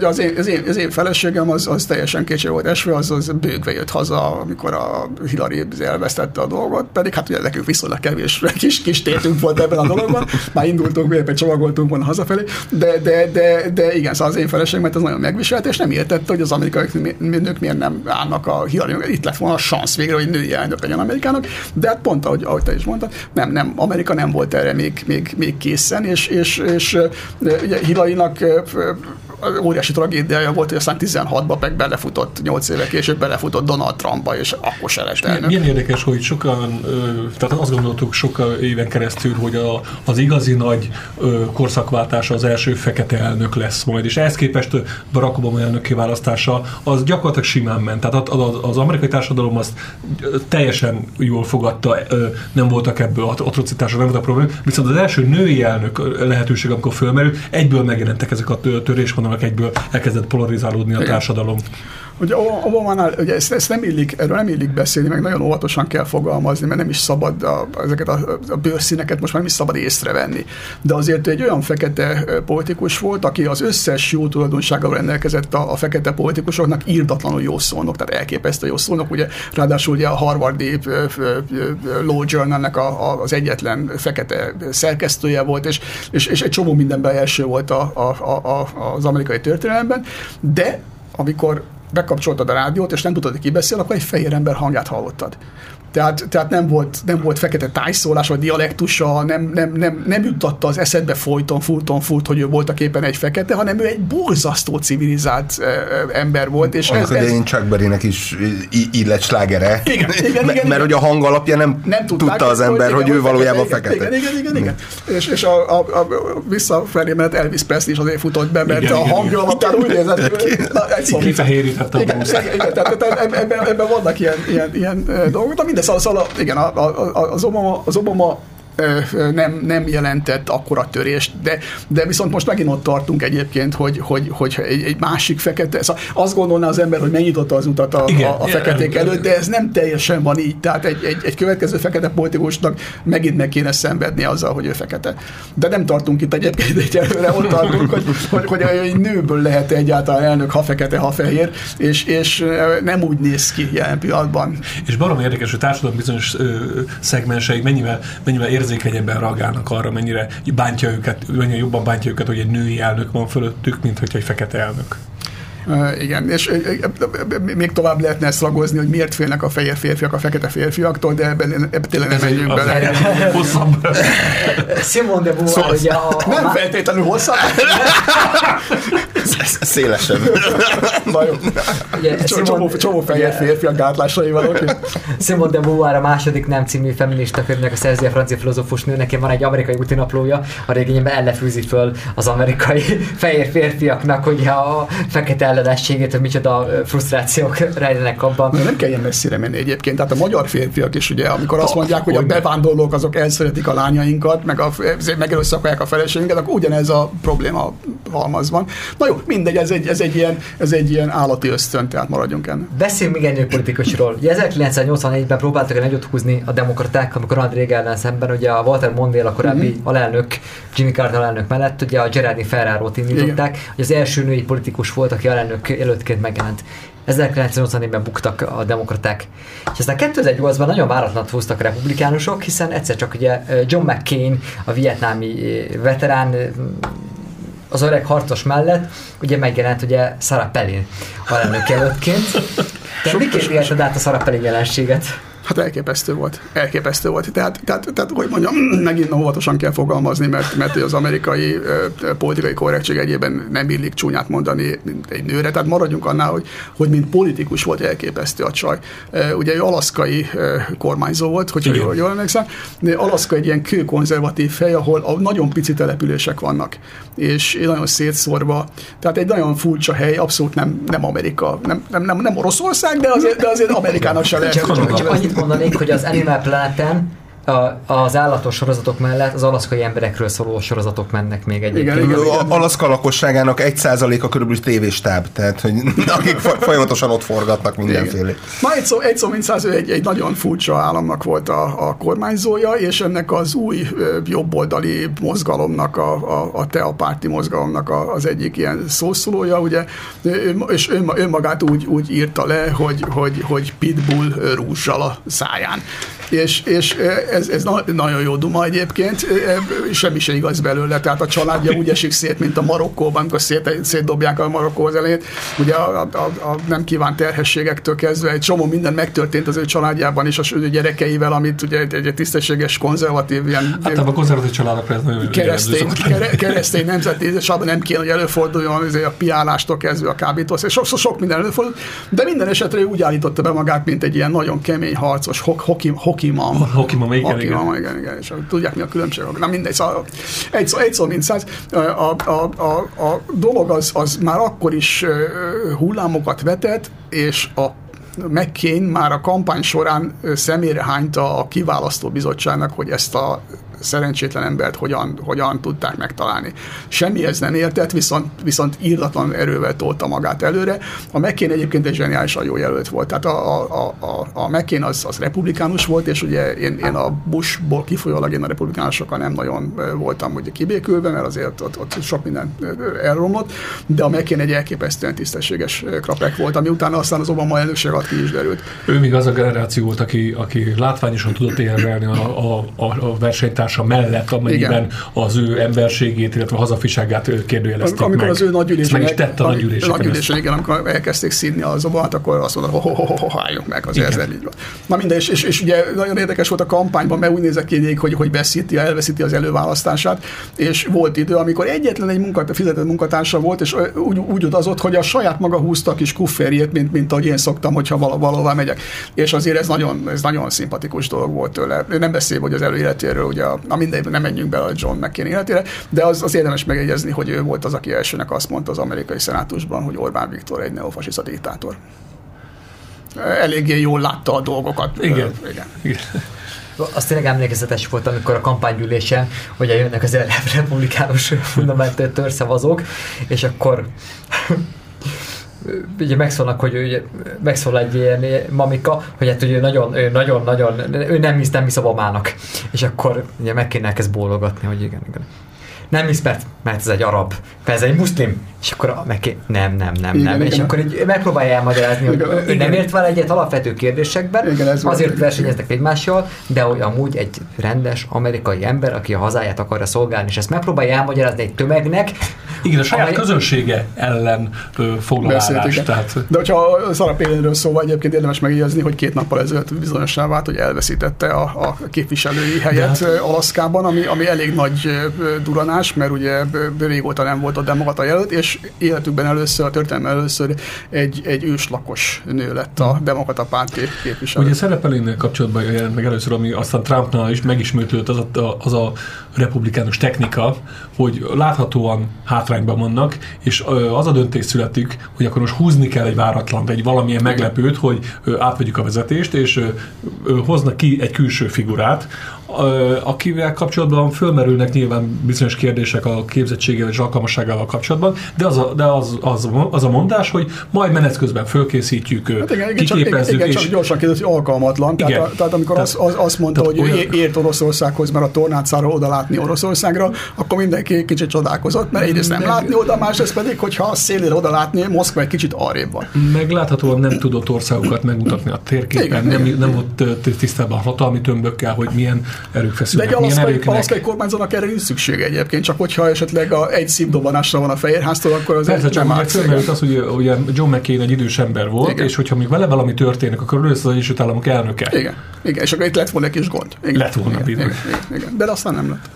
Az én, az én, az én feleségem az, az teljesen kétség volt esve, az, az bőgve jött haza, amikor a Hillary elvesztette a dolgot, pedig hát ugye nekünk viszonylag kevés kis, kis tétünk volt ebben a dologban, már indultunk, éppen csomagoltunk volna hazafelé, de, de, de, de igen, szóval az én feleségemet az nagyon megviselt, és nem értette, hogy az amerikai nők miért nem állnak a Hillary, itt lett volna a szansz végre, hogy női elnök legyen Amerikának, de hát pont ahogy, ahogy te is mondtad, nem, nem, Amerika nem volt erre még, még, még készen, és, és, és ugye Hillary-nak óriási tragédiája volt, hogy aztán 16-ban meg belefutott, 8 éve később belefutott Donald Trumpba, és akkor se lett elnök. Milyen érdekes, hogy sokan, tehát azt gondoltuk sokkal éven keresztül, hogy a, az igazi nagy korszakváltása az első fekete elnök lesz majd, és ehhez képest Barack Obama elnök kiválasztása az gyakorlatilag simán ment. Tehát az amerikai társadalom azt teljesen jól fogadta, nem voltak ebből atrocitások, nem voltak problémák, viszont az első női elnök lehetőség, amikor fölmerült, egyből megjelentek ezek a törésvonalak, vonalak egyből elkezdett polarizálódni a társadalom. Ugye Obamánál, ugye ezt, ezt nem illik, erről nem illik beszélni, meg nagyon óvatosan kell fogalmazni, mert nem is szabad a, ezeket a, a bőrszíneket most már nem is szabad észrevenni. De azért egy olyan fekete politikus volt, aki az összes jó tulajdonsággal rendelkezett a, a fekete politikusoknak írdatlanul jó szólnok, tehát elképesztő jó szólnok. Ugye ráadásul ugye a Harvardi Law Journalnek a, a, az egyetlen fekete szerkesztője volt, és, és, és egy csomó mindenben első volt a, a, a, az amerikai történelemben, de amikor bekapcsoltad a rádiót, és nem hogy ki beszél, akkor egy fehér ember hangját hallottad. Tehát, tehát nem, volt, nem volt fekete tájszólás, vagy dialektusa, nem, nem, nem, nem juttatta az eszedbe folyton, furton, furt, hogy ő voltak éppen egy fekete, hanem ő egy borzasztó civilizált ember volt. És Annak ez, ez... én Chuck Berry-nek is illet slágere. Igen, igen, igen, igen, Mert hogy a hang alapja nem, nem tudta az ember, hogy, hogy ő valójában fekete. Igen, igen, igen. igen. És, és a, a, a, visszafelé, mert Elvis Presley is azért futott be, mert igen, a hangja alapján úgy nézett, hogy Kifehérítette a Tehát ebben vannak ilyen, ilyen, ilyen dolgok, de mindez Szóval, szóval igen, az Obama, az Obama nem, nem jelentett akkora törést, de, de viszont most megint ott tartunk egyébként, hogy, hogy, hogy egy, egy másik fekete, szóval azt gondolná az ember, hogy megnyitotta az utat a, igen, a, a feketék igen, előtt, de ez nem teljesen van így, tehát egy, egy, egy következő fekete politikusnak megint meg kéne szenvedni azzal, hogy ő fekete. De nem tartunk itt egyébként egy előre, ott tartunk, hogy, hogy, hogy egy nőből lehet egyáltalán elnök, ha fekete, ha fehér, és, és nem úgy néz ki jelen pillanatban. És barom érdekes, hogy társadalom bizonyos szegmenseik mennyivel, mennyivel ér érzékenyebben reagálnak arra, mennyire bántja őket, mennyire jobban bántja őket, hogy egy női elnök van fölöttük, mint hogy egy fekete elnök. Uh, igen, és még tovább lehetne ezt ragozni, hogy miért félnek a fehér férfiak a fekete férfiaktól, de ebben, ebben tényleg nem menjünk bele. Hosszabb. Simon de Beauvoir, szóval ugye a, a... Nem feltétlenül hosszabb. Szélesebb. csomó, csomó fehér férfiak gátlásai vannak. Simon de Beauvoir a második nem című feminista könyvnek a szerzője, francia filozófus nő, neki van egy amerikai útinaplója, a régényben ellefűzi föl az amerikai fehér férfiaknak, hogy a fekete ellenességét, hogy micsoda frusztrációk rejlenek abban. De nem kell ilyen messzire menni egyébként. Tehát a magyar férfiak is ugye, amikor azt mondják, hogy a bevándorlók azok elszeretik a lányainkat, meg a, megerőszakolják a feleségünket, akkor ugyanez a probléma halmaz van. Na jó, mindegy, ez egy, ez egy, ilyen, ez egy ilyen állati ösztön, tehát maradjunk ennek. Beszéljünk még egy politikusról. Ugye 1984-ben próbáltak egy nagyot húzni a demokraták, amikor Ronald Reagan szemben, ugye a Walter Mondale, a korábbi mm-hmm. alelnök, Jimmy Carter alelnök mellett, ugye a Gerardi Ferraro-t indították, hogy az első női politikus volt, aki alelnök jelöltként megjelent. 1984-ben buktak a demokraták. És aztán 2008-ban nagyon váratlanat húztak a republikánusok, hiszen egyszer csak ugye John McCain, a vietnámi veterán az öreg harcos mellett ugye megjelent ugye Sarah Palin alelnök jelöltként. Te miként élted át a Sarah Palin jelenséget? Hát elképesztő volt. Elképesztő volt. Tehát, tehát, tehát hogy mondjam, megint óvatosan kell fogalmazni, mert, mert az amerikai politikai korrektség egyében nem illik csúnyát mondani egy nőre. Tehát maradjunk annál, hogy, hogy mint politikus volt elképesztő a csaj. Ugye ő alaszkai kormányzó volt, hogyha jól, jól emlékszem. Alaszka egy ilyen kőkonzervatív hely, ahol a nagyon pici települések vannak, és nagyon szétszórva. Tehát egy nagyon furcsa hely, abszolút nem, nem Amerika, nem, nem, nem, nem Oroszország, de azért, de azért Amerikának se lehet mondanék, hogy az Animal Planeten a, az állatos sorozatok mellett az alaszkai emberekről szóló sorozatok mennek még egyébként. Igen, igen, igen. Alaszka lakosságának egy százaléka körülbelül tévéstáb, tehát hogy akik folyamatosan ott forgatnak mindenféle. Ma egy szó, egy szó mint száz, egy, egy nagyon furcsa államnak volt a, a kormányzója, és ennek az új jobboldali mozgalomnak, a, a, a teapárti mozgalomnak a, az egyik ilyen szószólója, ugye, és önmagát úgy, úgy írta le, hogy, hogy, hogy pitbull rúzsal a száján és, és ez, ez nagyon jó duma egyébként, semmi se igaz belőle, tehát a családja úgy esik szét, mint a Marokkóban, amikor szét, szétdobják a Marokkó az elejét, ugye a, a, a nem kívánt terhességektől kezdve egy csomó minden megtörtént az ő családjában és a gyerekeivel, amit ugye egy, egy tisztességes, konzervatív ilyen... Hát a konzervatív családok ez nagyon keresztény, keresztény nemzeti, és abban nem kéne, hogy előforduljon a piálástól kezdve a kábítószer, sok, sok minden előfordul, de minden esetre úgy állította be magát, mint egy ilyen nagyon kemény harcos, hok, hoki, Hokimam. Hokimam, igen, Hokimam, igen. igen, igen. És tudják mi a különbség. Na mindegy, szóval egy szó, egy szó mint száz. A, a, a, a dolog az, az már akkor is hullámokat vetett, és a McCain már a kampány során szemére hányta a kiválasztó bizottságnak, hogy ezt a szerencsétlen embert hogyan, hogyan tudták megtalálni. ez nem értett, viszont, viszont írdatlan erővel tolta magát előre. A McCain egyébként egy zseniálisan jó jelölt volt. Tehát a, a, a, a McCain az, az republikánus volt, és ugye én, én a Bushból kifolyólag én a republikánusokkal nem nagyon voltam ugye kibékülve, mert azért ott, ott sok minden elromlott, de a McCain egy elképesztően tisztességes krapek volt, ami utána aztán az Obama elnökség alatt ki is derült. Ő még az a generáció volt, aki, aki látványosan tudott érvelni a, a, a, a társa mellett, amennyiben Igen. az ő emberségét, illetve hazafiságát kérdőjelezték amikor meg. az ő nagygyűlésen, meg is tette a nagygyűlésen. Nagygyűlésen, igen, amikor elkezdték színi a zobát, akkor azt mondta, hogy ho, ho, ho, álljunk meg, az ez így van. Na minden, és, és, és, ugye nagyon érdekes volt a kampányban, mert úgy nézett ki, hogy, hogy veszíti, elveszíti az előválasztását, és volt idő, amikor egyetlen egy munkat, fizetett munkatársa volt, és úgy, úgy utazott, hogy a saját maga húzta a kis kufferjét, mint, mint ahogy én szoktam, hogyha valahová megyek. És azért ez nagyon, ez nagyon szimpatikus dolog volt tőle. Nem beszél, hogy az előéletéről, ugye a, a mindegy, nem menjünk bele a John McCain életére, de az, az érdemes megjegyezni, hogy ő volt az, aki elsőnek azt mondta az amerikai szenátusban, hogy Orbán Viktor egy neofasiszta diktátor. Eléggé jól látta a dolgokat. Igen. Igen. Igen. Az tényleg emlékezetes volt, amikor a kampánygyűlésen, hogy jönnek az republikánus fundament törszavazók, és akkor ugye megszólnak, hogy ugye, megszól egy ilyen mamika, hogy hát ugye nagyon, nagyon, nagyon, ő nem hisz, nem hisz Obamának. És akkor ugye meg kéne elkezd bólogatni, hogy igen, igen. Nem hisz, mert, mert ez egy arab, mert ez egy muszlim. És akkor meg nem, nem, nem, igen, nem. Igen. És akkor így megpróbálja elmagyarázni, hogy igen, ő nem ért vele egyet alapvető kérdésekben, igen, ez azért van, versenyeztek egymással, de hogy amúgy egy rendes amerikai ember, aki a hazáját akarja szolgálni, és ezt megpróbálja elmagyarázni egy tömegnek. Igen, a saját amely... közönsége ellen foglalás. Tehát... De hogyha Szara Pélénről szóval egyébként érdemes megjegyezni, hogy két nappal ezelőtt bizonyosan vált, hogy elveszítette a, a képviselői helyet hát... Alaszkában, ami, ami elég nagy duranás, mert ugye régóta nem volt a demokrata jelölt, és életükben először, a történelem először egy, egy őslakos nő lett a demokrata párt képviselő. Ugye szerepelénél kapcsolatban jelent meg először, ami aztán Trumpnál is megismétült az a, az a republikánus technika, hogy láthatóan hátrányban vannak, és az a döntés születik, hogy akkor most húzni kell egy váratlant, egy valamilyen meglepőt, hogy átvegyük a vezetést, és hoznak ki egy külső figurát, akivel kapcsolatban fölmerülnek nyilván bizonyos kérdések a képzettségével és alkalmasságával kapcsolatban, de az a, de az, az, az a mondás, hogy majd menet közben fölkészítjük, hát igen, igen, kiképezzük. Csak, igen, és... csak gyorsan kérdez, hogy alkalmatlan. Igen. Tehát, tehát amikor tehát, az, az, azt mondta, hogy olyan... ért Oroszországhoz, mert a tornácára oda látni Oroszországra, akkor mindenki kicsit csodálkozott, mert egyrészt nem látni oda, másrészt pedig, hogyha a szélére oda látni, Moszkva egy kicsit arrébb van. Megláthatóan nem tudott országokat megmutatni a térképen, igen, nem, igen. nem volt tisztában hatalmi tömbökkel, hogy milyen erők feszülnek. De egy alaszkai, alaszkai kormányzónak erre nincs szüksége egyébként, csak hogyha esetleg a, egy szívdobbanásra van a fehérháztól, akkor az Persze, nem áll az, hogy ugye John McCain egy idős ember volt, Igen. és hogyha még vele valami történik, akkor ő az Egyesült Államok elnöke. Igen. Igen, és akkor itt lett volna egy kis gond. Igen. Lett volna igen, igen, igen, igen, de aztán nem lett.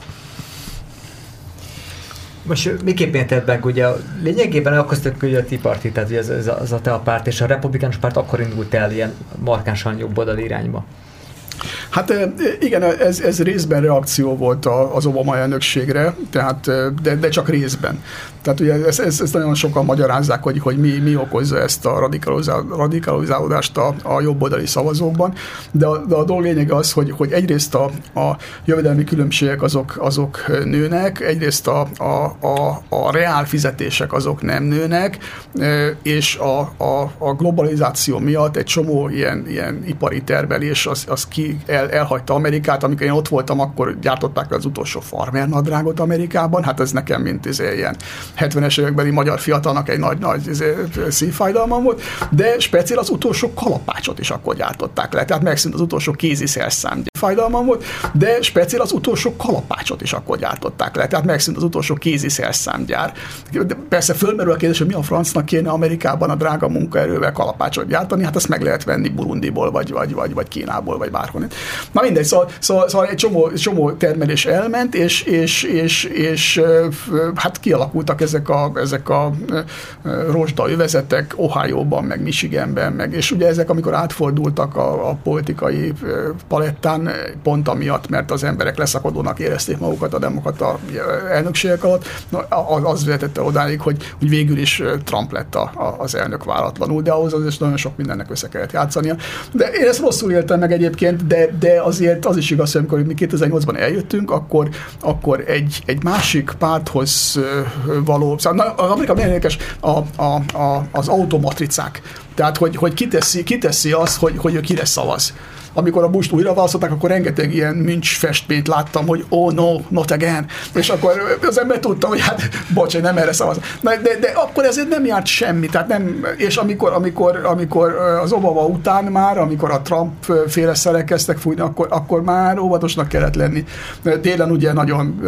Most miképpen tett meg, ugye lényegében elkoztak hogy a Tea Party, tehát ez, ez, az a te a párt, és a republikánus párt akkor indult el ilyen markánsan jobb oldal irányba. Hát igen, ez, ez részben reakció volt az Obama elnökségre, tehát, de, de csak részben. Tehát ugye ezt, ezt, ezt nagyon sokan magyarázzák, hogy, hogy mi, mi okozza ezt a radikalizálódást a, a jobboldali szavazókban, de a, de a dolog lényeg az, hogy, hogy egyrészt a, a jövedelmi különbségek azok, azok nőnek, egyrészt a, a, a, a reál fizetések azok nem nőnek, és a, a, a globalizáció miatt egy csomó ilyen, ilyen ipari termelés az, az ki el, elhagyta Amerikát. Amikor én ott voltam, akkor gyártották az utolsó farmer nadrágot Amerikában, hát ez nekem mint izé ilyen 70-es évekbeli magyar fiatalnak egy nagy-nagy izé, szívfájdalmam volt, de speciál az utolsó kalapácsot is akkor gyártották le, tehát megszűnt az utolsó kézi szerszám fájdalmam volt, de speciál az utolsó kalapácsot is akkor gyártották le, tehát megszűnt az utolsó kézi szerszámgyár. De persze fölmerül a kérdés, hogy mi a francnak kéne Amerikában a drága munkaerővel kalapácsot gyártani, hát azt meg lehet venni Burundiból, vagy, vagy, vagy, vagy Kínából, vagy bárhol. Na mindegy, szóval, szóval, szóval egy csomó, csomó termelés elment, és, és, és, és hát kialakultak ezek a, ezek a rozsda övezetek Ohio-ban, meg Michiganben, meg, és ugye ezek, amikor átfordultak a, a politikai palettán, pont amiatt, mert az emberek leszakadónak érezték magukat a demokrata elnökségek alatt, az vezetette odáig, hogy, hogy végül is Trump lett a, a, az elnök váratlanul, de ahhoz azért nagyon sok mindennek össze kellett játszania. De én ezt rosszul éltem meg egyébként, de, de azért az is igaz, hogy amikor mi 2008-ban eljöttünk, akkor, akkor egy, egy másik párthoz való, szóval az Amerikában érdekes a, a, a, az automatricák. Tehát, hogy, hogy kiteszi, kiteszi azt, hogy, hogy ő kire szavaz amikor a Bush újra választották, akkor rengeteg ilyen mincs festményt láttam, hogy oh no, not again. És akkor az ember tudta, hogy hát bocs, nem erre szavaz. De, de, de, akkor ezért nem járt semmi. Tehát nem, és amikor, amikor, amikor az Obama után már, amikor a Trump féle szerek kezdtek fújni, akkor, akkor már óvatosnak kellett lenni. Télen ugye nagyon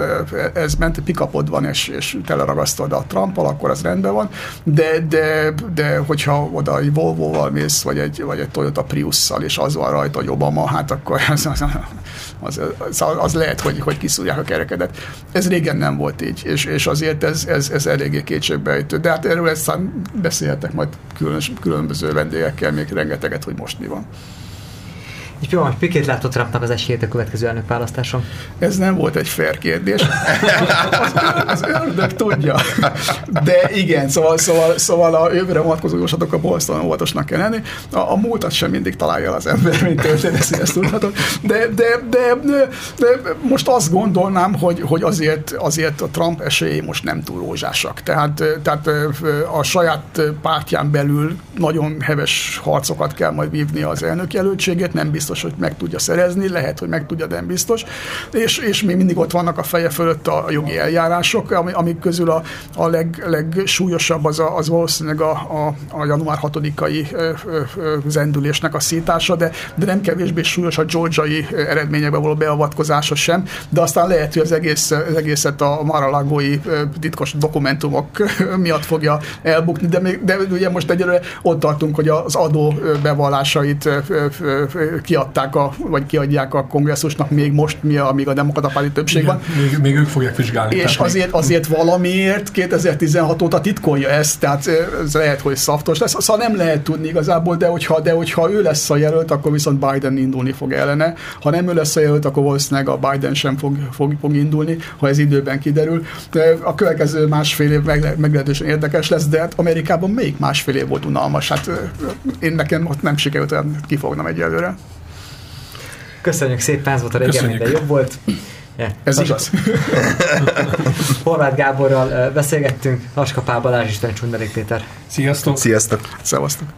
ez ment, pikapod van, és, és teleragasztod a Trumpal, akkor az rendben van, de, de, de hogyha oda egy Volvo-val mész, vagy egy, vagy egy Toyota Prius-szal, és az van rajta, hogy Obama, hát akkor az, az, az, az, az lehet, hogy, hogy kiszúrják a kerekedet. Ez régen nem volt így, és, és azért ez, ez, ez eléggé kétségbejtő. De hát erről ezt beszélhetek majd különös, különböző vendégekkel még rengeteget, hogy most mi van. És pillanat, Pikét látott Trumpnak az esélyét a következő elnök választáson? Ez nem volt egy fair kérdés. az, ördög tudja. De igen, szóval, szóval, szóval a jövőre vonatkozó jóslatok a bolsztalan óvatosnak kell lenni. A, a múltat sem mindig találja az ember, mint történész, ezt tudhatod. De, de, de, de, de, most azt gondolnám, hogy, hogy azért, azért a Trump esélyei most nem túl rózsásak. Tehát, tehát a saját pártján belül nagyon heves harcokat kell majd vívni az elnök jelöltséget, nem biztos biztos, hogy meg tudja szerezni, lehet, hogy meg tudja, de nem biztos. És, és még mindig ott vannak a feje fölött a jogi eljárások, amik közül a, a leg, legsúlyosabb az, a, az valószínűleg a, a, a január 6-ai zendülésnek a szítása, de, de nem kevésbé súlyos a georgiai eredményekbe való beavatkozása sem, de aztán lehet, hogy az, egész, az egészet a maralagói titkos dokumentumok miatt fogja elbukni, de, még, de ugye most egyelőre ott tartunk, hogy az adó bevallásait ki kiadták, a, vagy kiadják a kongresszusnak még most, mi, amíg a demokrata párti többség van. Még, még ők fogják vizsgálni. És azért, még... azért valamiért 2016 óta titkolja ezt, tehát ez lehet, hogy szaftos lesz. Szóval nem lehet tudni igazából, de hogyha, de hogyha ő lesz a jelölt, akkor viszont Biden indulni fog ellene. Ha nem ő lesz a jelölt, akkor valószínűleg a Biden sem fog, fog, fog indulni, ha ez időben kiderül. De a következő másfél év meglehetősen érdekes lesz, de hát Amerikában még másfél év volt unalmas. Hát én nekem ott nem sikerült kifognom egyelőre. Köszönjük szépen, ez volt a régen, minden jobb volt. Yeah. Ez Las... igaz. Horváth Gáborral beszélgettünk, Laska Pál Balázs, Isten Csunderék Péter. Sziasztok! Sziasztok! Szevasztok!